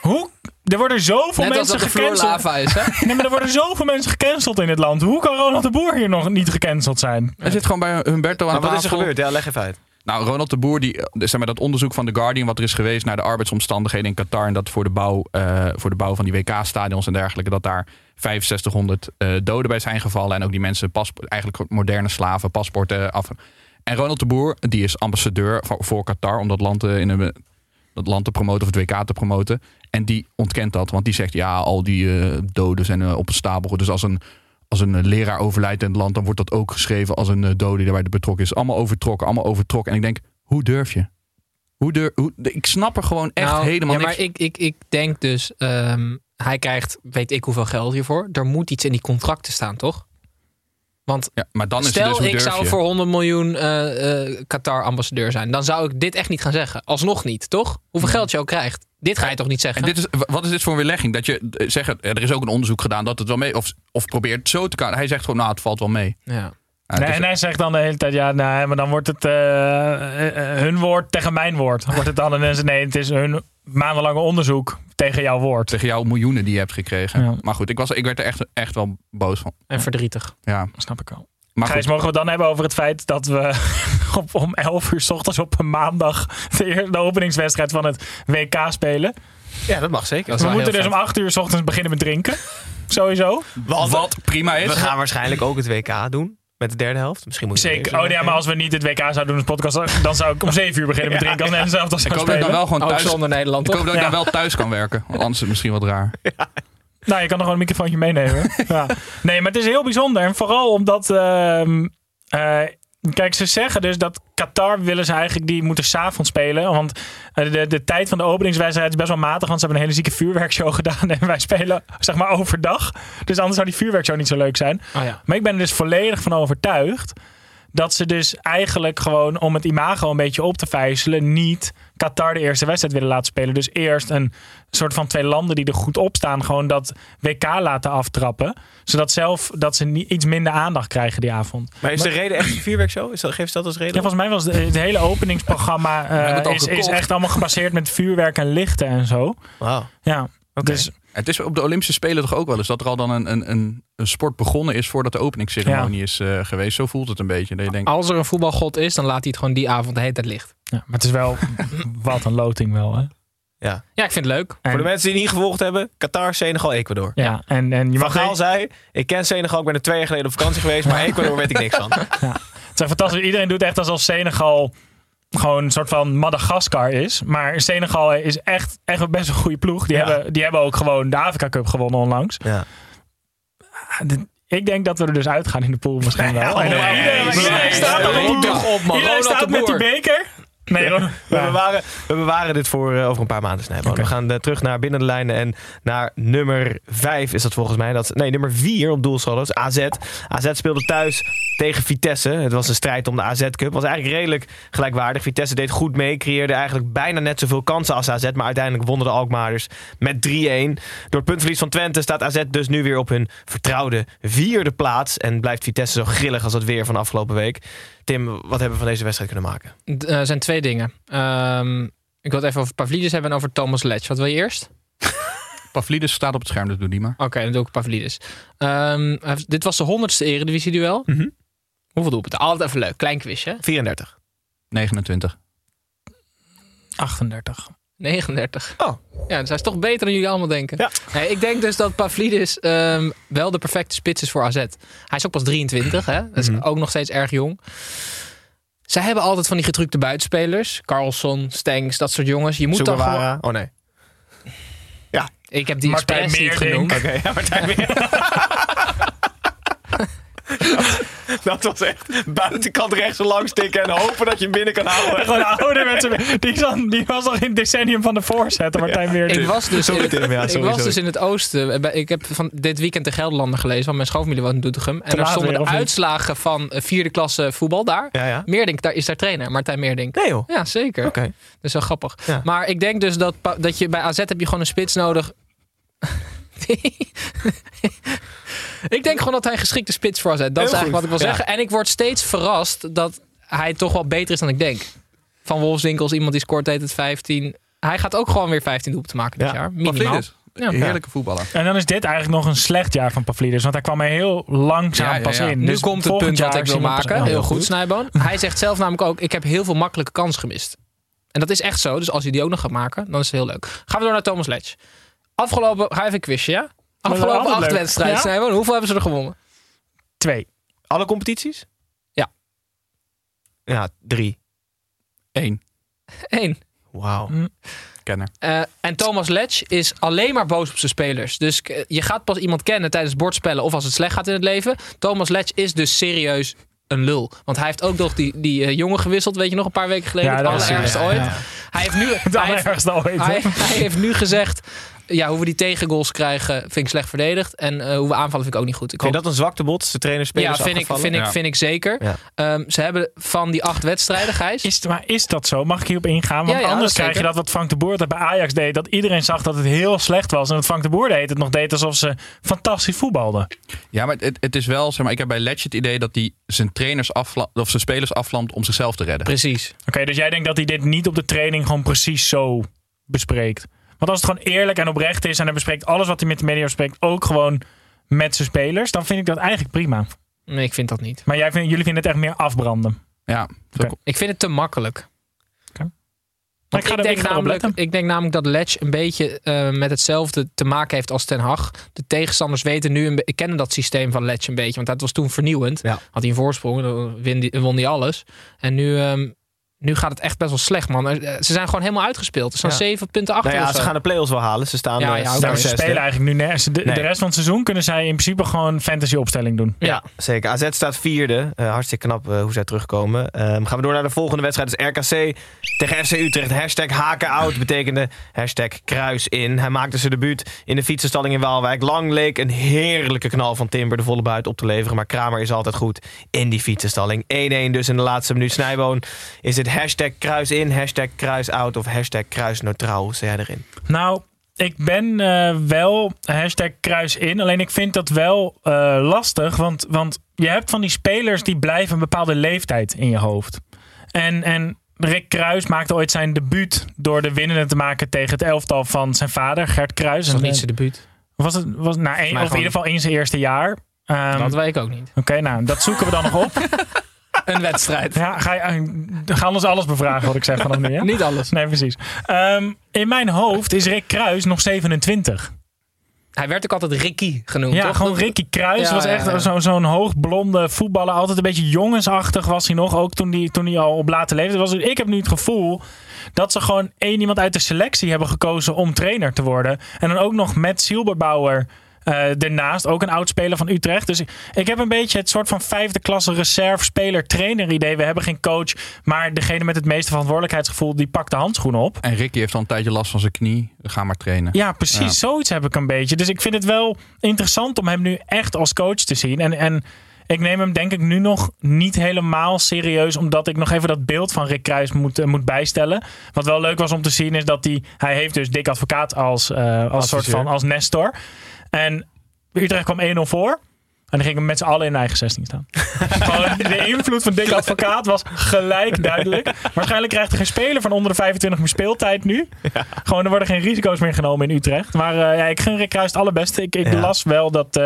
Hoe? Er worden zoveel Net mensen gecanceld. lava is, hè? Nee, maar er worden zoveel mensen gecanceld in dit land. Hoe kan Ronald de Boer hier nog niet gecanceld zijn? Hij zit gewoon bij Humberto aan Maar wat tafel. is er gebeurd? Ja, leg even uit. Nou, Ronald de Boer, die, eh, zeg maar, dat onderzoek van The Guardian... wat er is geweest naar de arbeidsomstandigheden in Qatar... en dat voor de bouw, eh, voor de bouw van die WK-stadions en dergelijke... dat daar 6500 eh, doden bij zijn gevallen... en ook die mensen pas, eigenlijk moderne slaven, paspoorten af... En Ronald de Boer, die is ambassadeur voor, Qatar... om dat land, in een, dat land te promoten of het WK te promoten. En die ontkent dat, want die zegt... ja, al die doden zijn op een stapel. Dus als een, als een eh, leraar overlijdt in het land... dan wordt dat ook geschreven als een eh, dode die daarbij betrokken is. Allemaal overtrokken, allemaal overtrokken. En ik denk, hoe durf je? Hoe durf, hoe, ik snap er gewoon echt Nou, helemaal ja, niks maar ik, ik, ik denk dus, ehm, hij krijgt weet ik hoeveel geld hiervoor. Er moet iets in die contracten staan, toch? Want Ja, maar dan is stel, het dus ik zou voor 100 miljoen eh, eh, Qatar-ambassadeur zijn. Dan zou ik dit echt niet gaan zeggen. Alsnog niet, toch? Hoeveel geld je ook krijgt. Dit ga je toch niet zeggen? En dit is, wat is dit voor een weerlegging? Dat je eh, zegt, eh, er is ook een onderzoek gedaan dat het wel mee... Of, of probeert zo te kan. Hij zegt gewoon, nou, het valt wel mee. ja. Nee, is- en hij zegt dan de hele tijd, ja, nou, maar dan wordt het eh, hun woord tegen mijn woord. Wordt het dan ineens, nee, het is hun maandenlange onderzoek tegen jouw woord. tegen jouw miljoenen die je hebt gekregen. Ja. Maar goed, ik, was, ik werd er echt, echt wel boos van. En verdrietig. Ja, Snap ik al. Maar Gijs, goed. mogen we het dan hebben over het feit dat we op, om 11 uur s ochtends op een maandag de, openingswedstrijd van het WK spelen? Ja, dat mag zeker. Dat We moeten dus om vet. 8 uur s ochtends beginnen met drinken. Sowieso. Wat prima is. we gaan waarschijnlijk ook het WK doen. Met de derde helft. Misschien moet je dat Zeker. Oh ja, maar als we niet het WK zouden doen als podcast, dan zou ik om 7 uur beginnen met drinken als zelf dat Ik hoop dat ik dan wel gewoon Ook thuis... zonder Nederland, Ik hoop toch? dat ik Ja. dan wel thuis kan werken. Want anders is het misschien wat raar. Nou, je kan nog gewoon een microfoontje meenemen. ja. Nee, maar het is heel bijzonder. En vooral omdat... ehm, eh, kijk, ze zeggen dus dat Qatar willen ze eigenlijk... Die moeten s'avonds spelen. Want eh, de, de tijd van de openingswedstrijd is best wel matig. Want ze hebben een hele zieke vuurwerkshow gedaan. En wij spelen zeg maar overdag. Dus anders zou die vuurwerkshow niet zo leuk zijn. Oh ja. Maar ik ben er dus volledig van overtuigd... dat ze dus eigenlijk gewoon om het imago een beetje op te vijzelen... niet Qatar de eerste wedstrijd willen laten spelen. Dus eerst een soort van twee landen die er goed op staan... gewoon dat WK laten aftrappen. Zodat zelf dat ze niet, iets minder aandacht krijgen die avond. Maar is de reden echt een vuurwerkshow? Is dat, geeft ze dat als reden? Ja, volgens mij was de- het hele openingsprogramma... eh, is, echt allemaal gebaseerd met vuurwerk en lichten en zo. Wauw. Ja, Oké. dus Het is op de Olympische Spelen toch ook wel eens dat er al dan een, een, een, een sport begonnen is voordat de openingsceremonie is eh, geweest. Zo voelt het een beetje. Dat je denkt, Als er een voetbalgod is, dan laat hij het gewoon die avond de hele tijd licht. ja, maar het is wel... wat een loting wel, hè? Ja. Ja, ik vind het leuk. En- Voor de mensen die niet gevolgd hebben. Qatar, Senegal, Ecuador. Ja, en, en je Van mag Gaal zei, ik ken Senegal, ik ben er twee jaar geleden op vakantie geweest. Maar Ecuador weet ik niks van. Het is echt fantastisch. Iedereen doet echt alsof Senegal gewoon een soort van Madagaskar is. Maar Senegal is echt, echt best een goede ploeg. Die, Ja. hebben, die hebben ook gewoon de Afrika Cup gewonnen onlangs. Ja. Ah, Ik denk dat we er dus uitgaan in de pool misschien wel. Eh, nee, iedereen- staat nee, er nee, op, op, man. Iedereen staat met die beker. Nee, We, ja. bewaren, we bewaren dit voor eh, over een paar maanden, Snijboon. We gaan eh, terug naar binnen de lijnen en naar nummer 5 is dat volgens mij. Dat, nee, nummer 4 op doelsaldo's, AZ. AZ speelde thuis tegen Vitesse. Het was een strijd om de AZ-cup. Het was eigenlijk redelijk gelijkwaardig. Vitesse deed goed mee, creëerde eigenlijk bijna net zoveel kansen als AZ. Maar uiteindelijk wonnen de Alkmaarders met 3-1. Door het puntverlies van Twente staat AZ dus nu weer op hun vertrouwde vierde plaats. En blijft Vitesse zo grillig als het weer van afgelopen week. Tim, wat hebben we van deze wedstrijd kunnen maken? Eh, zijn twee dingen. Ehm, ik wil het even over Pavlidis hebben en over Thomas Letch. Wat wil je eerst? Pavlidis staat op het scherm, dus doe die maar. Oké, dan doe ik Pavlidis. Ehm, dit was de honderdste eredivisie-duel. Mhm. Hoeveel doelpunten? Altijd even leuk. Klein quizje. 34. 29. 38. 39. Oh. Ja, dus hij is toch beter dan jullie allemaal denken. Ja. Nee, ik denk dus dat Pavlidis ehm, wel de perfecte spits is voor AZ. Hij is ook pas 23, hè? Dat is Mhm. ook nog steeds erg jong. Zij hebben altijd van die getrukte buitenspelers. Carlson, Stengs, dat soort jongens. Je moet. Sugawara. Oh nee. Ik heb die Martijn niet genoemd. Oké, ja, Martijn. dat was echt buitenkant rechts zo lang stikken en hopen dat je hem binnen kan houden. Gewoon ouder met z'n- die, zat- die was al in het decennium van de voorzet, Martijn weer. Ik was dus, Sorry, in, Tim, ja, ik sorry, was sorry. dus in het oosten. Bij- Ik heb van dit weekend de Gelderlander gelezen, want mijn schoonfamilie woont in Doetinchem. En Te daar stonden weer, de niet? uitslagen van eh, vierde klasse voetbal daar. Ja, ja. Meerdink, daar is daar trainer, Martijn Meerdink. Nee joh. Ja, zeker. Oké. Dat is wel grappig. Ja. Maar ik denk dus dat, dat je bij AZ heb je gewoon een spits nodig. Ik denk gewoon dat hij een geschikte spits voor AZ. Dat is eigenlijk goed. wat ik wil Ja. zeggen. En ik word steeds verrast dat hij toch wel beter is dan ik denk. Van Wolfswinkels, iemand die scoort deed het 15. Hij gaat ook gewoon weer 15 doelpunten maken dit Ja. jaar. Minimaal. Pavlidis. Ja. Heerlijke voetballer. En dan is dit eigenlijk nog een slecht jaar van Pavlidis. Want hij kwam er heel langzaam Ja, ja, pas ja. in. Nu Dus komt het punt wat ik wil maken. Heel goed, Snijboon. Hij zegt zelf namelijk ook, ik heb heel veel makkelijke kansen gemist. En dat is echt zo. Dus als hij die ook nog gaat maken, dan is het heel leuk. Gaan we door naar Thomas Letch. Afgelopen, ga even een quizje, ja? Afgelopen acht leuk. wedstrijden, Ja? Snijboon. Hoeveel hebben ze er gewonnen? Twee. Alle competities? Ja. Ja, drie. Eén. Eén. Wauw. Kenner. Eh, en Thomas Letch is alleen maar boos op zijn spelers. Dus k- je gaat pas iemand kennen tijdens bordspellen of als het slecht gaat in het leven. Thomas Letch is dus serieus een lul. Want hij heeft ook nog die, die eh, jongen gewisseld, weet je nog, een paar weken geleden. Ja, het allerergste ooit. ja. Hij heeft nu... Hij heeft- ooit. hij heeft nu gezegd, ja, hoe we die tegengoals krijgen, vind ik slecht verdedigd. En eh, hoe we aanvallen vind ik ook niet goed. Ik Vind je hoop- dat een zwaktebod? De trainer spelers ja, vind ik, vind, ik, vind ik zeker. Ja. Ehm, ze hebben van die acht wedstrijden, Gijs. Is, maar is dat zo? Mag ik hierop ingaan? Want Ja, ja, anders krijg je dat wat Frank de Boer dat bij Ajax deed. Dat iedereen zag dat het heel slecht was. En dat Frank de Boer deed het nog deed alsof ze fantastisch voetbalden. Ja, maar het, het is wel, zeg maar, ik heb bij Letch het idee dat hij zijn trainers afvla- of zijn spelers afvlamt om zichzelf te redden. Precies. Oké, dus jij denkt dat hij dit niet op de training gewoon precies zo bespreekt? Want als het gewoon eerlijk en oprecht is en hij bespreekt alles wat hij met de media bespreekt ook gewoon met zijn spelers, dan vind ik dat eigenlijk prima. Nee, ik vind dat niet. Maar jij vindt, jullie vinden het echt meer afbranden. Ja. Ik vind het te makkelijk. Ik, ga er, denk namelijk, ik denk namelijk dat Letch een beetje eh, met hetzelfde te maken heeft als Ten Hag. De tegenstanders weten nu, een be- ik kennen dat systeem van Letch een beetje. Want dat was toen vernieuwend. Ja. Had hij een voorsprong, dan won hij alles. En nu, ehm, nu gaat het echt best wel slecht, man. Eh, Ze zijn gewoon helemaal uitgespeeld. Ze staan Ja. zeven punten achter Nou ja, ze gaan de play-offs wel halen. Ze staan Ja, eh, ja, ze oké. staan ze spelen eigenlijk nu nergens. De, Nee. de rest van het seizoen kunnen zij in principe gewoon fantasy opstelling doen. Ja, zeker. AZ staat vierde. Eh, hartstikke knap eh, hoe zij terugkomen. Ehm, gaan we door naar de volgende wedstrijd. Dat is RKC tegen FC Utrecht. Hashtag haken out betekende hashtag kruis in. Hij maakte zijn debuut in de fietsenstalling in Waalwijk. Lang leek een heerlijke knal van Timber de volle buit op te leveren. Maar Kramer is altijd goed in die fietsenstalling. 1-1 dus in de laatste minuut. Snijboon is het hashtag kruis in, hashtag kruis out of hashtag kruis neutraal. Hoe sta jij erin? Nou, ik ben eh, wel hashtag kruis in. Alleen ik vind dat wel eh, lastig. Want, want je hebt van die spelers die blijven een bepaalde leeftijd in je hoofd. En, en Rick Kruis maakte ooit zijn debuut door de winnende te maken tegen het elftal van zijn vader, Gert Kruis. Dat nog niet eh, zijn debuut. was het, was, nou, één- of in ieder geval in zijn eerste jaar. Ehm, dat weet ik ook niet. Oké, nou, dat zoeken we dan nog op. Een wedstrijd. Ja, ga je, eh, ga ons alles bevragen wat ik zeg vanaf nu, ja? Niet alles. Nee, precies. Ehm, in mijn hoofd is Rick Kruis nog 27. Hij werd ook altijd Ricky genoemd. Ja, toch? gewoon Ricky Kruis Ja, was echt ja. zo'n hoogblonde voetballer. Altijd een beetje jongensachtig was hij nog. Ook toen hij, toen hij al op late leeftijd was. Ik heb nu het gevoel dat ze gewoon één iemand uit de selectie hebben gekozen om trainer te worden. En dan ook nog met Silberbauer eh ernaast. Ook een oud-speler van Utrecht. Dus ik, heb een beetje het soort van vijfde klasse reserve speler trainer idee. We hebben geen coach. Maar degene met het meeste verantwoordelijkheidsgevoel die pakt de handschoen op. En Ricky heeft al een tijdje last van zijn knie. Ga maar trainen. Ja, precies. Ja. Zoiets heb ik een beetje. Dus ik vind het wel interessant om hem nu echt als coach te zien. En, en ik neem hem denk ik nu nog niet helemaal serieus. Omdat ik nog even dat beeld van Rick Kruis moet, eh, moet bijstellen. Wat wel leuk was om te zien is dat hij... Hij heeft dus Dick Advocaat als, eh, als soort van als Nestor. En Utrecht kwam 1-0 voor. En dan ging hem met z'n allen in eigen 16 staan. De invloed van Dick Advocaat was gelijk duidelijk. Waarschijnlijk krijgt er geen speler van onder de 25 meer speeltijd nu. Gewoon, er worden geen risico's meer genomen in Utrecht. Maar eh, ja, ik gun Rick Kruis het allerbeste. Ik, ik Ja. las wel dat,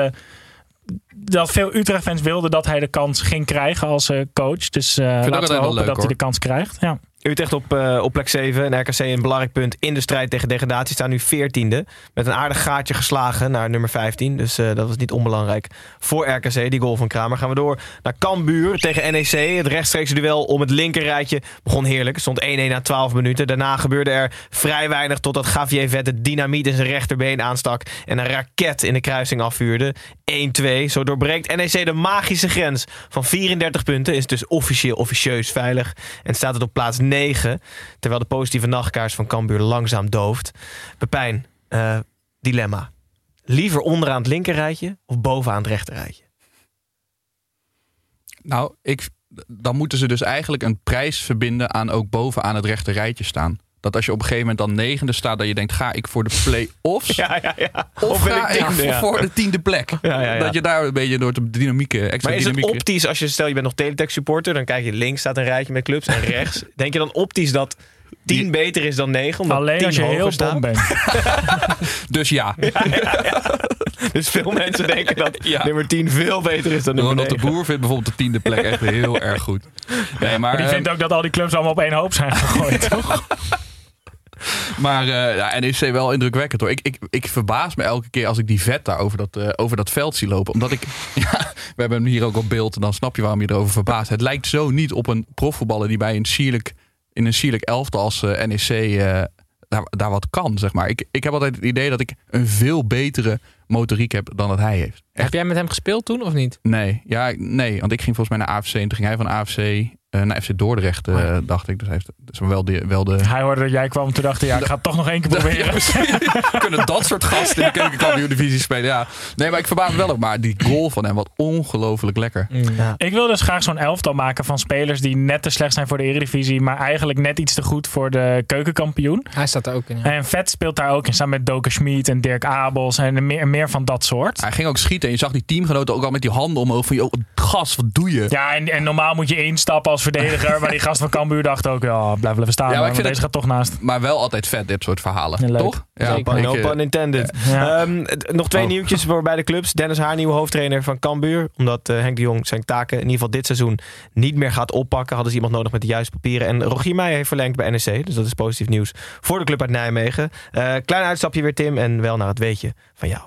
dat veel Utrecht-fans wilden dat hij de kans ging krijgen als eh, coach. Dus eh laten we hopen leuk, dat hij de kans krijgt. Ja. Utrecht op, eh, op plek 7 en RKC een belangrijk punt in de strijd tegen degradatie. Staan nu 14e. Met een aardig gaatje geslagen naar nummer 15. Dus eh, dat was niet onbelangrijk voor RKC, die goal van Kramer. Gaan we door naar Cambuur tegen NEC. Het rechtstreekse duel om het linkerrijtje begon heerlijk. Stond 1-1 na 12 minuten. Daarna gebeurde er vrij weinig totdat Vet het dynamiet in zijn rechterbeen aanstak. En een raket in de kruising afvuurde. 1-2. Zo doorbreekt NEC de magische grens van 34 punten. Is dus officieel officieus veilig. En staat het op plaats 9. Terwijl de positieve nachtkaars van Cambuur langzaam dooft. Pepijn, eh, dilemma. Liever onderaan het linkerrijtje of bovenaan het rechterrijtje? Nou, ik, dan moeten ze dus eigenlijk een prijs verbinden aan ook bovenaan het rechte rijtje staan. Dat als je op een gegeven moment dan negende staat, dat je denkt: ga ik voor de play-offs? Ja, ja, ja. Of ga ik tiende, voor de tiende plek? Dat je daar een beetje door de dynamiek, extra Maar is het optisch, als je stel je bent nog Teletext supporter, dan kijk je links staat een rijtje met clubs en rechts. Denk je dan optisch dat 10 beter is dan 9? Omdat Alleen 10 als je heel staat? dom bent. Dus ja, Dus veel mensen denken dat Ja. nummer 10 veel beter is dan nummer Ronald de 9. Boer vindt bijvoorbeeld de tiende plek echt heel erg goed. Nee, maar, Maar die eh, vindt ook dat al die clubs allemaal op één hoop zijn gegooid, toch? Maar eh ja, NEC wel indrukwekkend hoor. Ik, ik, ik verbaas me elke keer als ik die vet daar over dat, eh, over dat veld zie lopen. Omdat ik, ja, we hebben hem hier ook op beeld en dan snap je waarom je erover verbaast. Het lijkt zo niet op een profvoetballer die bij een sierlijk, in een sierlijk elftal als eh, NEC eh, daar, daar wat kan, zeg maar. Ik, ik heb altijd het idee dat ik een veel betere motoriek heb dan dat hij heeft. Heb jij met hem gespeeld toen of niet? Nee, ja, nee, want ik ging volgens mij naar AFC en toen ging hij van AFC naar FC Dordrecht, eh, dacht ik. Dus hij heeft dus wel de, wel de, Hij hoorde dat jij kwam, toen dacht hij, ja, ik ga het toch nog één keer proberen. kunnen dat soort gasten in de keukenkampioen divisie spelen. Ja. Nee, maar ik verbaas me wel ook. Maar die goal van hem, wat ongelooflijk lekker. Ik wil dus graag zo'n elftal maken van spelers die net te slecht zijn voor de Eredivisie, maar eigenlijk net iets te goed voor de keukenkampioen. Hij staat er ook in. Ja. En Vet speelt daar ook in, samen met Doken Schmid en Dirk Abels en meer, meer van dat soort. Hij ging ook schieten en je zag die teamgenoten ook al met die handen omhoog. Van, joh, gas, wat doe je? Ja, en, en normaal moet je instappen als verdediger, maar die gast van Cambuur dacht ook, ja, blijf blijven staan, Ja, maar ik vind deze het- gaat toch naast. Maar wel altijd vet, dit soort verhalen. Ja, leuk. Toch? Ja, No pun, ik, no pun intended. Ja. Ehm, nog twee Oh. nieuwtjes voor bij de clubs. Dennis Haar, nieuwe hoofdtrainer van Cambuur. Omdat eh, Henk de Jong zijn taken in ieder geval dit seizoen niet meer gaat oppakken. Hadden ze iemand nodig met de juiste papieren. En Rogier Meijer heeft verlengd bij NEC. Dus dat is positief nieuws voor de club uit Nijmegen. Eh, klein uitstapje weer Tim. En wel naar het weetje van jou.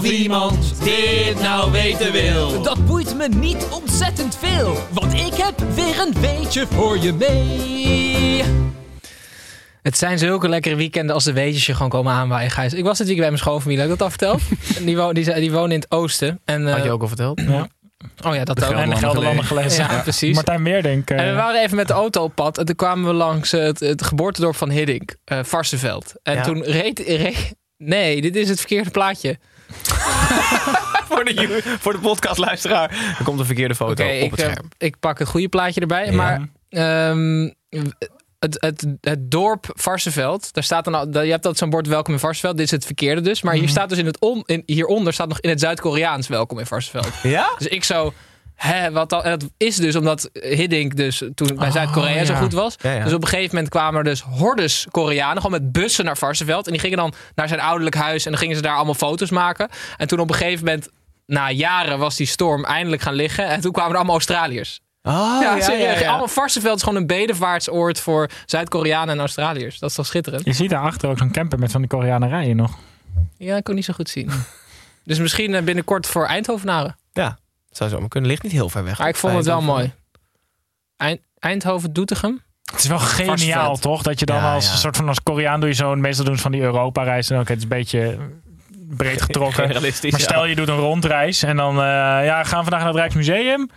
Of iemand dit nou weten wil. Dat boeit me niet ontzettend veel, want ik heb weer een weetje voor je mee. Het zijn zulke lekkere weekenden als de weetjes je gewoon komen aanwaaien, Gijs. Ik was dit weekend bij mijn schoonfamilie, heb ik dat al verteld? Die, wo die, die wonen in het oosten. En, eh, Had je ook al verteld? Ja. Oh ja, dat ook. En de Gelderlander gelezen. Ja, precies. Martijn Meerdink. eh, En we waren even met de auto op pad. En toen kwamen we langs eh, het, het geboortedorp van Hiddink, eh Varsenveld. En Ja. toen reed, reed... Nee, dit is het verkeerde plaatje. voor, de, voor de podcastluisteraar. Er komt een verkeerde foto op ik, het eh, scherm. ik pak het goede plaatje erbij. Ja. Maar ehm, het, het, het dorp Varsenveld, daar staat dan al, je hebt altijd zo'n bord welkom in Varsenveld. Dit is het verkeerde dus. Maar hier Mhm. staat dus in het on, in, hieronder staat nog in het Zuid-Koreaans welkom in Varsenveld. Ja? Dus ik zo, hè, wat? En dat is dus omdat Hiddink dus toen bij Oh, Zuid-Korea zo ja. goed was. Ja, ja. Dus op een gegeven moment kwamen er dus hordes Koreanen, gewoon met bussen naar Varsenveld. En die gingen dan naar zijn ouderlijk huis en dan gingen ze daar allemaal foto's maken. En toen op een gegeven moment, na jaren, was die storm eindelijk gaan liggen. En toen kwamen er allemaal Australiërs. Oh, ja, serieus. Allemaal Varsenveld is gewoon een bedevaartsoord voor Zuid-Koreanen en Australiërs. Dat is toch schitterend? Je ziet daarachter ook zo'n camper met van die Koreanerijen nog. Ja, ik kon niet zo goed zien. dus misschien eh, binnenkort voor Eindhovenaren. Ja, zou zo maar kunnen. Ligt niet heel ver weg. Maar ik vond het wel mooi. Eind Eindhoven, Doetinchem. Het is wel geniaal, toch? Dat je dan Ja, als ja. soort van als Koreaan doe je zo'n meestal doen ze van die Europa-reis en ook het is een beetje breed getrokken. Maar stel je doet een rondreis en dan eh, ja, gaan we vandaag naar het Rijksmuseum.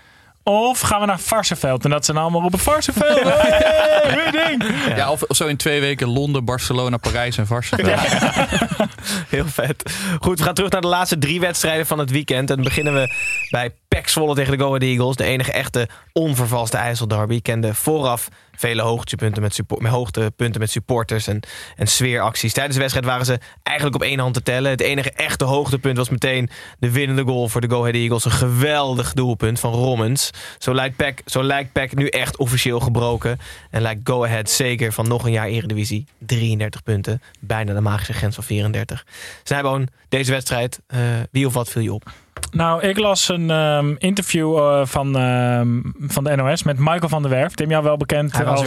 Of gaan we naar Varsenveld? En dat zijn allemaal op een Varsenveld. Hey, weer ding. Ja, of, of zo in twee weken Londen, Barcelona, Parijs en Varsenveld. Heel vet. Goed, we gaan terug naar de laatste drie wedstrijden van het weekend. En dan beginnen we bij Zwolle tegen de Go Ahead Eagles. De enige echte onvervalste IJsselderby. Kende vooraf vele hoogtepunten met, suppo- met hoogtepunten met supporters en, en sfeeracties. Tijdens de wedstrijd waren ze eigenlijk op één hand te tellen. Het enige echte hoogtepunt was meteen de winnende goal voor de Go Ahead Eagles. Een geweldig doelpunt van Rommens. Zo lijkt PEC, zo lijkt PEC nu echt officieel gebroken. En lijkt Go Ahead zeker van nog een jaar Eredivisie. 33 punten. Bijna de magische grens van 34. Snijboon, deze wedstrijd, eh, wie of wat viel je op? Nou, ik las een ehm, interview eh, van, ehm, van de NOS met Michael van der Werf. Tim jou wel bekend Hij als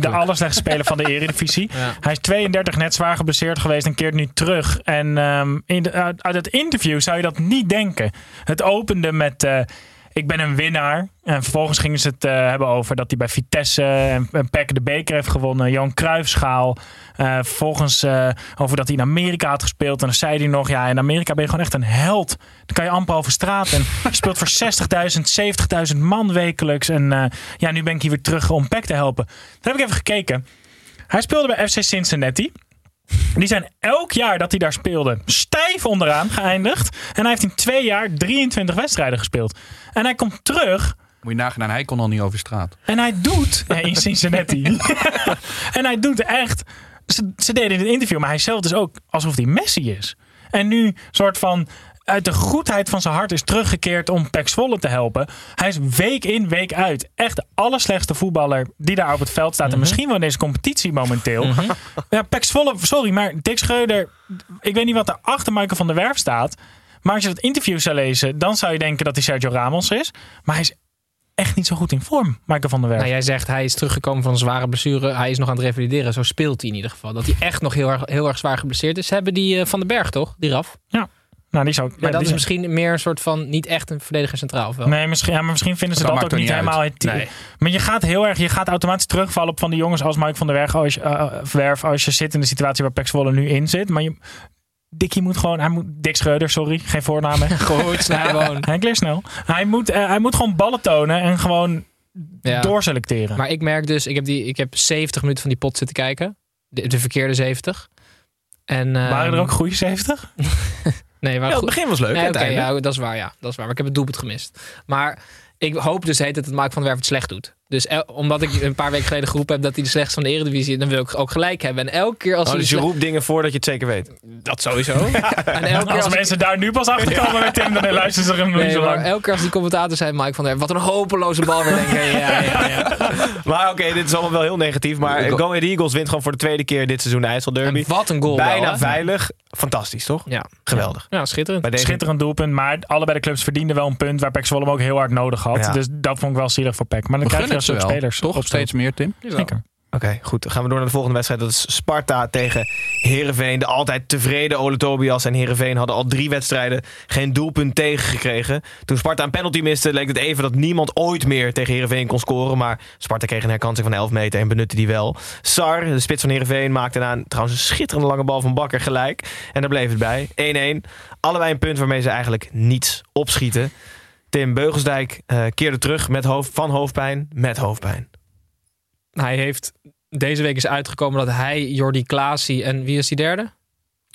de allerslechtste speler van de Eredivisie. Ja. Hij is 32, net zwaar geblesseerd geweest en keert nu terug. En ehm, in de- uit, uit het interview zou je dat niet denken. Het opende met... eh, ik ben een winnaar. En vervolgens gingen ze het eh, hebben over dat hij bij Vitesse en, en de beker heeft gewonnen. Johan Cruijffschaal. Eh vervolgens eh, over dat hij in Amerika had gespeeld. En dan zei hij nog, ja, in Amerika ben je gewoon echt een held. Dan kan je amper over straat. En speelt voor 60.000, 70.000 man wekelijks. En ja, nu ben ik hier weer terug om PEC te helpen. Toen heb ik even gekeken. Hij speelde bij FC Cincinnati. Die zijn elk jaar dat hij daar speelde stijf onderaan geëindigd. En hij heeft in twee jaar 23 wedstrijden gespeeld. En hij komt terug Moet je nagaan, hij kon al niet over straat. en hij doet in Cincinnati. en hij doet echt. Ze, ze deden in het interview, maar hij zelf dus ook alsof hij Messi is. En nu soort van uit de goedheid van zijn hart is teruggekeerd om Pek Zwolle te helpen. Hij is week in, week uit echt de allerslechtste voetballer die daar op het veld staat. En misschien wel in deze competitie momenteel. Ja, Pek Zwolle, sorry, maar Dick Schreuder, ik weet niet wat er achter Michael van der Werf staat. Maar als je dat interview zou lezen, dan zou je denken dat hij Sergio Ramos is. Maar hij is echt niet zo goed in vorm, Michael van der Werf. Nou, jij zegt hij is teruggekomen van zware blessure. Hij is nog aan het revalideren. Zo speelt hij in ieder geval. Dat hij echt nog heel erg, heel erg zwaar geblesseerd is. Ze hebben die eh, Van den Berg toch? Die RAF. Ja. Nou, die zou, Maar ja, dat die is misschien meer een soort van niet echt een verdediger centraal. Of wel? Nee, misschien, ja, maar misschien vinden ze Dat ook niet niet helemaal het team. Nee. Maar je gaat heel erg, je gaat automatisch terugvallen op van die jongens als Mike van der Werf, als je, eh, Werf, als je zit in de situatie waar Pek Zwolle nu in zit. Maar je, Dickie moet gewoon, hij moet, Dick Schreuder, sorry, geen voornaam. Goed, leer snel. Hij moet, eh, hij moet gewoon ballen tonen en gewoon Ja. doorselecteren. Maar ik merk dus, ik heb, die, ik heb 70 minuten van die pot zitten kijken. De, de verkeerde 70. En, Waren er ehm, ook goede 70? Nee, maar Ja, het goed. begin was leuk, Nee, het ja, dat is waar, ja. Dat is waar. Maar ik heb het doelpunt gemist. Maar ik hoop dus heet het dat Mark van der Werf het slecht doet. Dus el- omdat ik een paar weken geleden geroepen heb dat hij de slechtste van de Eredivisie is, dan wil ik ook gelijk hebben. En elke keer als Oh, dus je roept dingen voor dat je het zeker weet. Dat sowieso. en elke keer Als als, mensen daar nu pas achter komen met Tim, dan luisteren ze er Nee, zo lang. elke keer als die commentator zei Mike van der wat een hopeloze bal weer denken. Ja, ja, ja. Maar oké, dit is allemaal wel heel negatief. Maar Go- Ahead Eagles wint gewoon voor de tweede keer dit seizoen de IJsselderby. En wat een goal Bijna veilig. Fantastisch, toch? Ja. Geweldig. Ja, schitterend. Deze... Schitterend doelpunt, maar allebei de clubs verdienden wel een punt waar Pek Zwolle hem ook heel hard nodig had. Ja. Dus dat vond ik wel zielig voor Pek. Maar dan krijg je ze soort wel. spelers. Toch? op Steeds meer, Tim? Zeker. Oké, goed. Dan gaan we door naar de volgende wedstrijd. Dat is Sparta tegen Herenveen. De altijd tevreden Ole Tobias en Herenveen hadden al drie wedstrijden geen doelpunt tegengekregen. Toen Sparta een penalty miste, leek het even dat niemand ooit meer tegen Herenveen kon scoren. Maar Sparta kreeg een herkansing van 11 meter en benutte die wel. Sar, de spits van Herenveen, maakte na een trouwens een schitterende lange bal van Bakker gelijk. En daar bleef het bij. 1-1. Allebei een punt waarmee ze eigenlijk niets opschieten. Tim Beugelsdijk eh, keerde terug met hoofd, van hoofdpijn met hoofdpijn. Hij heeft, deze week is uitgekomen dat hij, Jordi Klaasie en wie is die derde?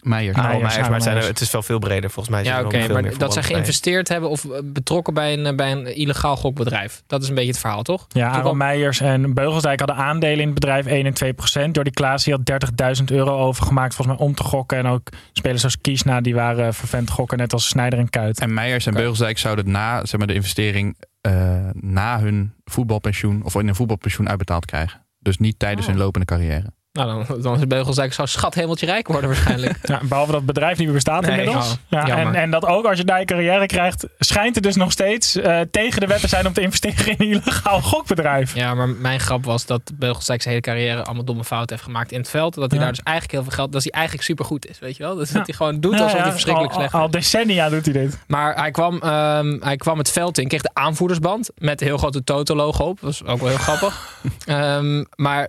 Meijer. Ah, Oh, ja, maar, het, zijn, het is wel veel breder. Volgens mij. Ja, oké, nog veel maar dat zij geïnvesteerd hebben of betrokken bij een, bij een illegaal gokbedrijf. Dat is een beetje het verhaal, toch? Ja, Aaron Meijers en Beugelsdijk hadden aandelen in het bedrijf 1 en 2 procent. Jordi Klaas die had 30.000 euro overgemaakt volgens mij om te gokken. En ook spelers als Kiesna die waren vervent gokken net als Snijder en Kuit. En Meijers en Beugelsdijk zouden na zeg maar, de investering eh, na hun voetbalpensioen of in een voetbalpensioen uitbetaald krijgen. Dus niet tijdens Oh. hun lopende carrière. Nou, dan, dan is Beugelsdijk zo schat hemeltje rijk worden waarschijnlijk. Ja, behalve dat het bedrijf niet meer bestaat Nee, inmiddels. oh, ja, en, en dat ook als je daar je carrière krijgt, schijnt het dus nog steeds eh, tegen de wet te zijn om te investeren in een illegaal gokbedrijf. Ja, maar mijn grap was dat Beugelsdijk zijn hele carrière allemaal domme fouten heeft gemaakt in het veld. Dat hij Ja. daar dus eigenlijk heel veel geld, dat hij eigenlijk supergoed is, weet je wel? Dus dat hij gewoon doet alsof ja, hij verschrikkelijk al, slecht is. al decennia doet hij dit. Maar hij kwam, ehm, hij kwam het veld in, kreeg de aanvoerdersband met een heel grote Toto-logo op. Dat was ook wel heel grappig. Ehm, maar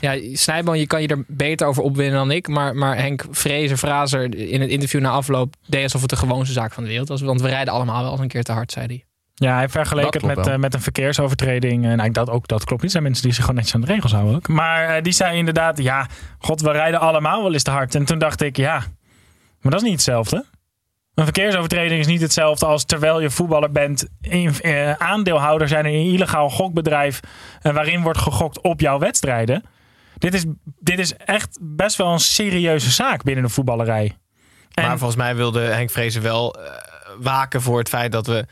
ja, Snijboon, je kan je er beter over opwinnen dan ik. Maar, maar Henk Vrezer, Frazer in het interview na afloop deed alsof het de gewoonste zaak van de wereld was. Want we rijden allemaal wel eens een keer te hard, zei hij. Ja, hij vergeleek het met, eh, met een verkeersovertreding. En nou, dat, ook, dat klopt niet. Er zijn mensen die zich gewoon netjes aan de regels houden ook. Maar eh, die zei inderdaad, ja, god, we rijden allemaal wel eens te hard. En toen dacht ik, ja, maar dat is niet hetzelfde. Een verkeersovertreding is niet hetzelfde als terwijl je voetballer bent, in, eh, aandeelhouder zijn in een illegaal gokbedrijf eh, waarin wordt gegokt op jouw wedstrijden. Dit is, dit is echt best wel een serieuze zaak binnen de voetballerij. Maar volgens mij wilde Henk Vrezen wel eh, waken voor het feit dat we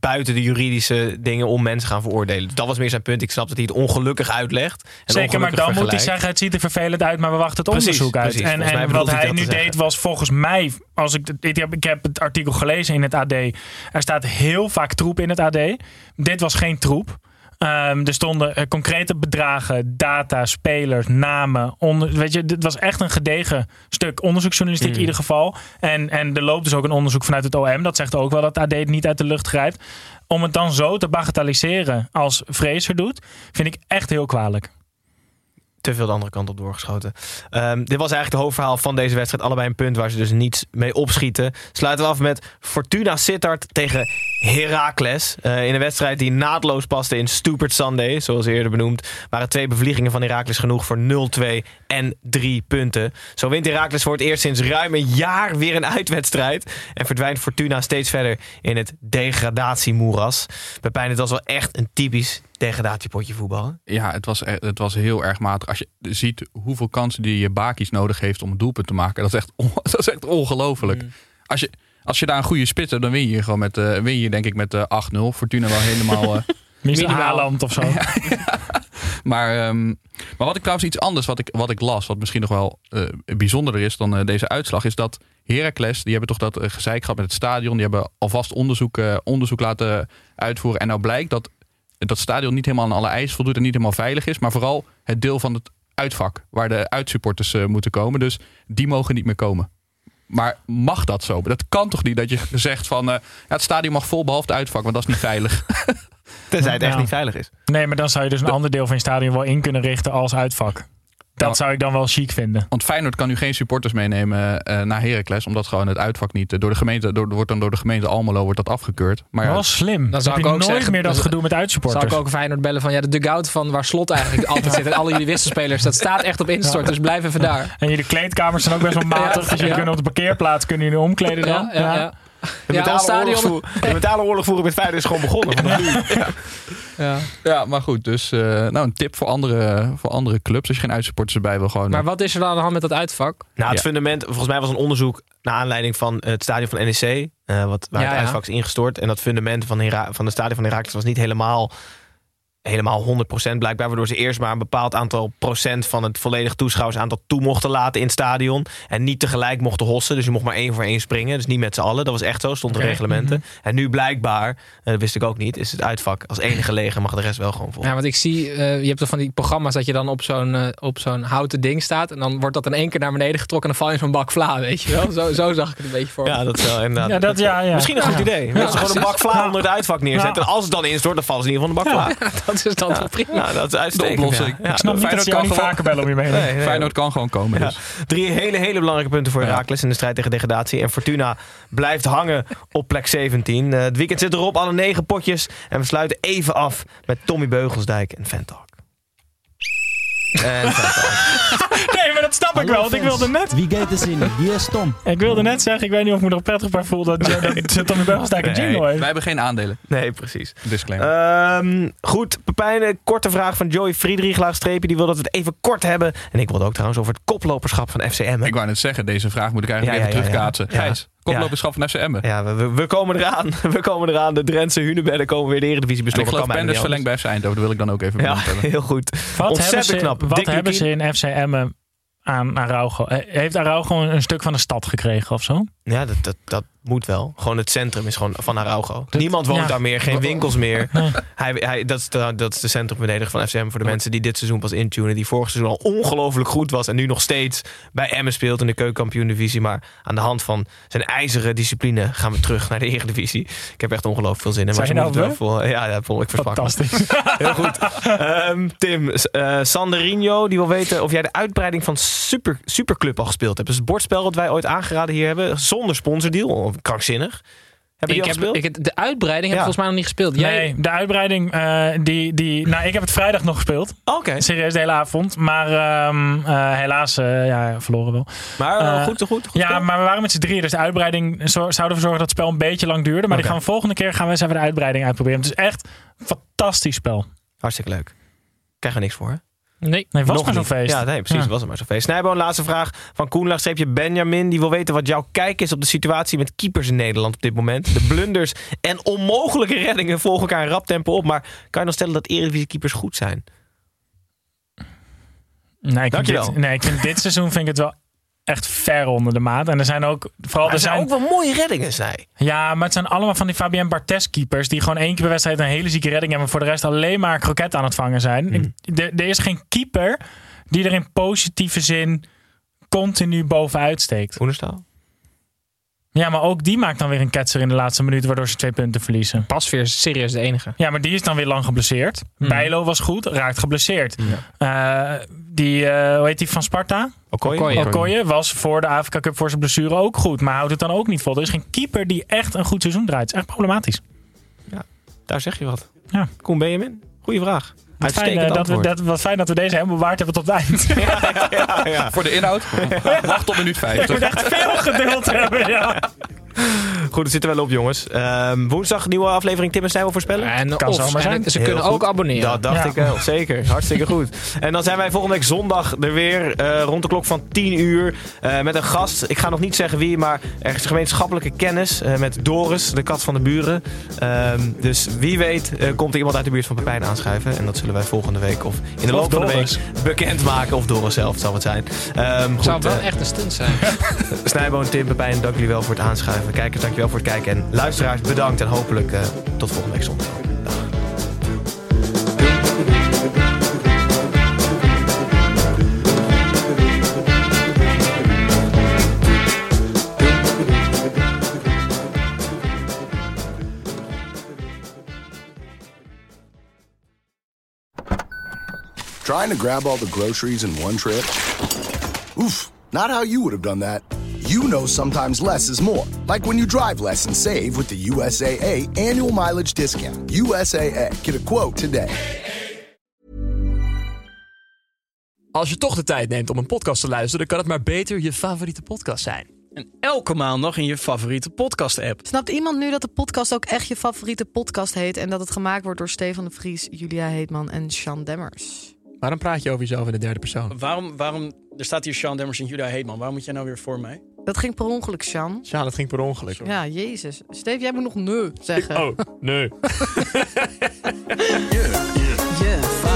buiten de juridische dingen om mensen gaan veroordelen. Dus dat was meer zijn punt. Ik snap dat hij het ongelukkig uitlegt. En Zeker, maar dan moet hij zeggen: het ziet er vervelend uit, maar we wachten het Precies, onderzoek uit. precies. En, wat hij nu deed was volgens mij, als ik, ik, heb, ik heb het artikel gelezen in het AD. Er staat heel vaak troep in het AD. Dit was geen troep. Ehm, er stonden eh, concrete bedragen, data, spelers, namen. Onder, weet je, dit was echt een gedegen stuk onderzoeksjournalistiek Mm. in ieder geval. En, en er loopt dus ook een onderzoek vanuit het OM. Dat zegt ook wel dat AD het niet uit de lucht grijpt. Om het dan zo te bagatelliseren als Fraser doet, vind ik echt heel kwalijk. Te veel de andere kant op doorgeschoten. Ehm, dit was eigenlijk het hoofdverhaal van deze wedstrijd. Allebei een punt waar ze dus niets mee opschieten. Sluiten we af met Fortuna Sittard tegen Heracles. Eh, in een wedstrijd die naadloos paste in Stupid Sunday, zoals eerder benoemd. Waren twee bevliegingen van Heracles genoeg voor 0-2 en 3 punten. Zo wint Heracles voor het eerst sinds ruim een jaar weer een uitwedstrijd. En verdwijnt Fortuna steeds verder in het degradatiemoeras. Pepijn, het was wel echt een typisch degradatiepotje voetbal. hè? Ja, het was, e- het was heel erg matig. Als je ziet hoeveel kansen die je Bakis nodig heeft om een doelpunt te maken. Dat is echt, on- dat is echt ongelooflijk. Als, je, als je daar een goede spits hebt, dan win je gewoon met, eh, win je denk ik met eh 8-0. Fortuna wel helemaal... eh, Misschien. Haaland of zo. Maar, ehm, maar wat ik trouwens iets anders wat ik, wat ik las, wat misschien nog wel eh, bijzonderder is dan deze uitslag, is dat Heracles, die hebben toch dat gezeik gehad met het stadion. Die hebben alvast onderzoek, eh, onderzoek laten uitvoeren. En nou blijkt dat dat stadion niet helemaal aan alle eisen voldoet en niet helemaal veilig is. Maar vooral het deel van het uitvak, waar de uitsupporters eh, moeten komen. Dus die mogen niet meer komen. Maar mag dat zo? Dat kan toch niet dat je zegt van eh, ja, het stadion mag vol behalve het uitvak, want dat is niet veilig. Tenzij het echt Ja. niet veilig is. Nee, maar dan zou je dus een ander deel van je stadion wel in kunnen richten als uitvak. Dat Nou, zou ik dan wel chic vinden. Want Feyenoord kan nu geen supporters meenemen eh, naar Heracles, omdat gewoon het uitvak niet eh, door de gemeente, door, wordt dan door de gemeente Almelo wordt dat afgekeurd. Maar ja, wel slim. Dan zou ik ook nooit zeggen- meer dat gedoe met Zou uitsupporters. ik ook Feyenoord bellen van ja, de dugout van waar Slot eigenlijk altijd zit. En alle jullie wisselspelers, dat staat echt op instort. Dus blijf even daar. En jullie kleedkamers zijn ook best wel matig. Ja, dus jullie ja. kunnen op de parkeerplaats kunnen jullie omkleden dan. Ja, ja, ja. De Ja, mentale, de mentale oorlogvoering met Feyenoord is gewoon begonnen. Ja. ja, maar goed. Dus eh, nou, een tip voor andere, voor andere clubs. Als je geen uitsupporters erbij wil, gewoon. Maar wat is er dan aan de hand met dat uitvak? Nou, het Ja. fundament, volgens mij was een onderzoek naar aanleiding van het stadion van NEC, eh, wat, waar Ja, het uitvak is ingestort. En dat fundament van, Hera van het stadion van Heracles was niet helemaal, helemaal 100% blijkbaar, waardoor ze eerst maar een bepaald aantal procent van het volledige toeschouwersaantal toe mochten laten in het stadion. En niet tegelijk mochten hossen, dus je mocht maar één voor één springen. Dus niet met z'n allen, dat was echt zo, stond in Oké. reglementen. En nu blijkbaar, eh, dat wist ik ook niet, is het uitvak als enige leger, mag de rest wel gewoon vol. Ja, want ik zie, eh, je hebt toch van die programma's dat je dan op zo'n eh, op zo'n houten ding staat. En dan wordt dat in één keer naar beneden getrokken en dan val je in zo'n bak vla, weet je wel. Zo, zo zag ik het een beetje voor. Ja, dat is wel inderdaad. Ja, dat, ja, ja. Misschien een goed Ja. idee. Mensen gewoon een bak vla onder het uitvak neerzetten. Ja. En als het dan instort, dan vallen ze in ieder geval een bak vla. dat is dan toch prima. Ja, dat is uitstekend. De oplossing. Ja. Ja, Ik snap niet dat ze kan niet vaker bellen om je mee. Nee, nee. Feyenoord kan gewoon komen. Ja. Dus. Drie hele, hele belangrijke punten voor Ja. Heracles in de strijd tegen degradatie. En Fortuna blijft hangen op plek 17. Eh, het weekend zit erop, alle negen potjes. En we sluiten even af met Tommy Beugelsdijk en Ventalk. Nee, maar dat dat snap ik wel, want ik wilde net... Wie gaat er zinnen? Die is stom. Ik wilde net zeggen, ik weet niet of ik me nog prettig bij voel dat, dat zit dan bij sterke Nee, jingle heeft. wij hebben geen aandelen. Nee, precies. Disclaimer. Ehm, goed, Pepijn, een korte vraag van Joey Friedrich, laagstreepje. Die wil dat we het even kort hebben. En ik wilde ook trouwens over het koploperschap van FCM. ik wou net zeggen, deze vraag moet ik eigenlijk Ja, even ja, ja, terugkaatsen. ja. Gijs, koploperschap van FCM. Ja, we, komen eraan. We komen eraan. De Drentse Hunebedden komen weer de Eredivisie En ik bestoken. geloof Penders verlengd bij FC Eindhoven. Dat wil ik dan ook even Ja, heel goed. Wat hebben ze, knap. Wat Dick hebben Lukien. ze in FC Emmen aan Araujo? Eh, Heeft Araujo een stuk van de stad gekregen of zo? Ja, dat, dat, dat moet wel. Gewoon het centrum is gewoon van Araujo. Niemand woont ja. daar meer, geen winkels meer. Hij, hij, dat, is de, dat is de centrumverdediger van FCM voor de mensen die dit seizoen pas intunen. Die vorig seizoen al ongelooflijk goed was. En nu nog steeds bij Emmen speelt in de keukenkampioen divisie. Maar aan de hand van zijn ijzeren discipline gaan we terug naar de eredivisie. Ik heb echt ongelooflijk veel zin in. Maar ze je nou wel voor. Ja, dat vond ik verspakt. Fantastisch. Heel goed. Ehm, Tim, eh Sanderinho, die wil weten of jij de uitbreiding van Super, Superclub al gespeeld hebt. Dus het bordspel dat wij ooit aangeraden hier hebben. Zonder sponsordeal. Of Krankzinnig. Hebben Ik die al heb, gespeeld? ik, heb- de uitbreiding heb ik volgens mij nog niet gespeeld. Jij, Nee, de uitbreiding, eh, die, die, nou, ik heb het vrijdag nog gespeeld. Oké. Serieus de hele avond. Maar ehm, eh, helaas, eh, ja, verloren wel. Maar goed, goed, goed. Ja, maar we waren met z'n drieën. Dus de uitbreiding zo- zou ervoor zorgen dat het spel een beetje lang duurde. Maar die Oké. gaan we volgende keer gaan we eens even de uitbreiding uitproberen. Het is echt een fantastisch spel. Hartstikke leuk. Krijgen we niks voor, hè? Nee. Nee, was Nog maar zo'n feest. Ja, nee, precies. Ja. Was het maar zo'n feest. Snijboon, laatste vraag van Koen Laagstreepje Benjamin. Die wil weten wat jouw kijk is op de situatie met keepers in Nederland op dit moment. De blunders en onmogelijke reddingen volgen elkaar in rap tempo op. Maar kan je nog stellen dat Eredivisie keepers goed zijn? Nee, ik Dankjewel. dit, nee, ik vind dit seizoen vind ik het wel echt ver onder de maat. En er zijn ook vooral Maar er zijn zijn ook wel mooie reddingen, zij. Ja, maar het zijn allemaal van die Fabien Barthez keepers die gewoon één keer per wedstrijd een hele zieke redding hebben, maar voor de rest alleen maar kroket aan het vangen zijn. Hmm. Er er is geen keeper die er in positieve zin continu bovenuit steekt. Oenerstaal? Ja, maar ook die maakt dan weer een ketser in de laatste minuut, waardoor ze twee punten verliezen. Pasveer is serieus de enige. Ja, maar die is dan weer lang geblesseerd. Bijlo was goed, raakt geblesseerd. Eh, die, eh, hoe heet die van Sparta? Okoye? Okoye. Okoye was voor de Afrika Cup voor zijn blessure ook goed, maar houdt het dan ook niet vol. Er is geen keeper die echt een goed seizoen draait. Het is echt problematisch. Daar zeg je wat. Ja. Koen Benjamin? Goeie vraag. Wat fijn, eh, dat we, dat, wat fijn dat we deze helemaal bewaard hebben tot het eind. ja, ja. Voor de inhoud, wacht tot minuut Ik moet 50. echt veel geduld hebben. Ja. Goed, het zit er wel op, jongens. Ehm, woensdag nieuwe aflevering Tim en Snijboon voorspellen. En Kan of, zomaar zijn. en Ze Heel kunnen goed. ook abonneren. Dat dacht Ja. ik wel, zeker. Hartstikke goed. En dan zijn wij volgende week zondag er weer eh, rond de klok van 10 uur eh, met een gast. Ik ga nog niet zeggen wie, maar ergens gemeenschappelijke kennis eh, met Doris, de kat van de buren. Ehm, dus wie weet eh, komt er iemand uit de buurt van Pepijn aanschuiven. En dat zullen wij volgende week of in de Of loop van de week bekendmaken. Of Doris zelf zal het zijn. Ehm, goed, Zou wel eh, echt een stunt zijn. Snijboon, Tim, Pepijn, dank jullie wel voor het aanschuiven. Kijkers, dank jullie wel voor het kijken. En luisteraars, bedankt. En hopelijk eh, tot volgende week zondag. Dag. Trying to grab all the groceries in one trip? Oof, not how you would have done that. You know sometimes less is more. Like when you drive less and save with the USAA annual mileage discount. USAA, get a quote today. Als je toch de tijd neemt om een podcast te luisteren, dan kan het maar beter je favoriete podcast zijn. En elke maandag in je favoriete podcast-app. Snapt iemand nu dat de podcast ook echt je favoriete podcast heet... en dat het gemaakt wordt door Stefan de Vries, Julia Heetman en Sean Demmers? Waarom praat je over jezelf in de derde persoon? Waarom, waarom, er staat hier Sean Demmers en Julia Heetman. Waarom moet jij nou weer voor mij? Dat ging per ongeluk, Sean. Ja, dat ging per ongeluk. Ja, jezus. Steve, jij moet nog nee zeggen. Oh, nee. Yeah,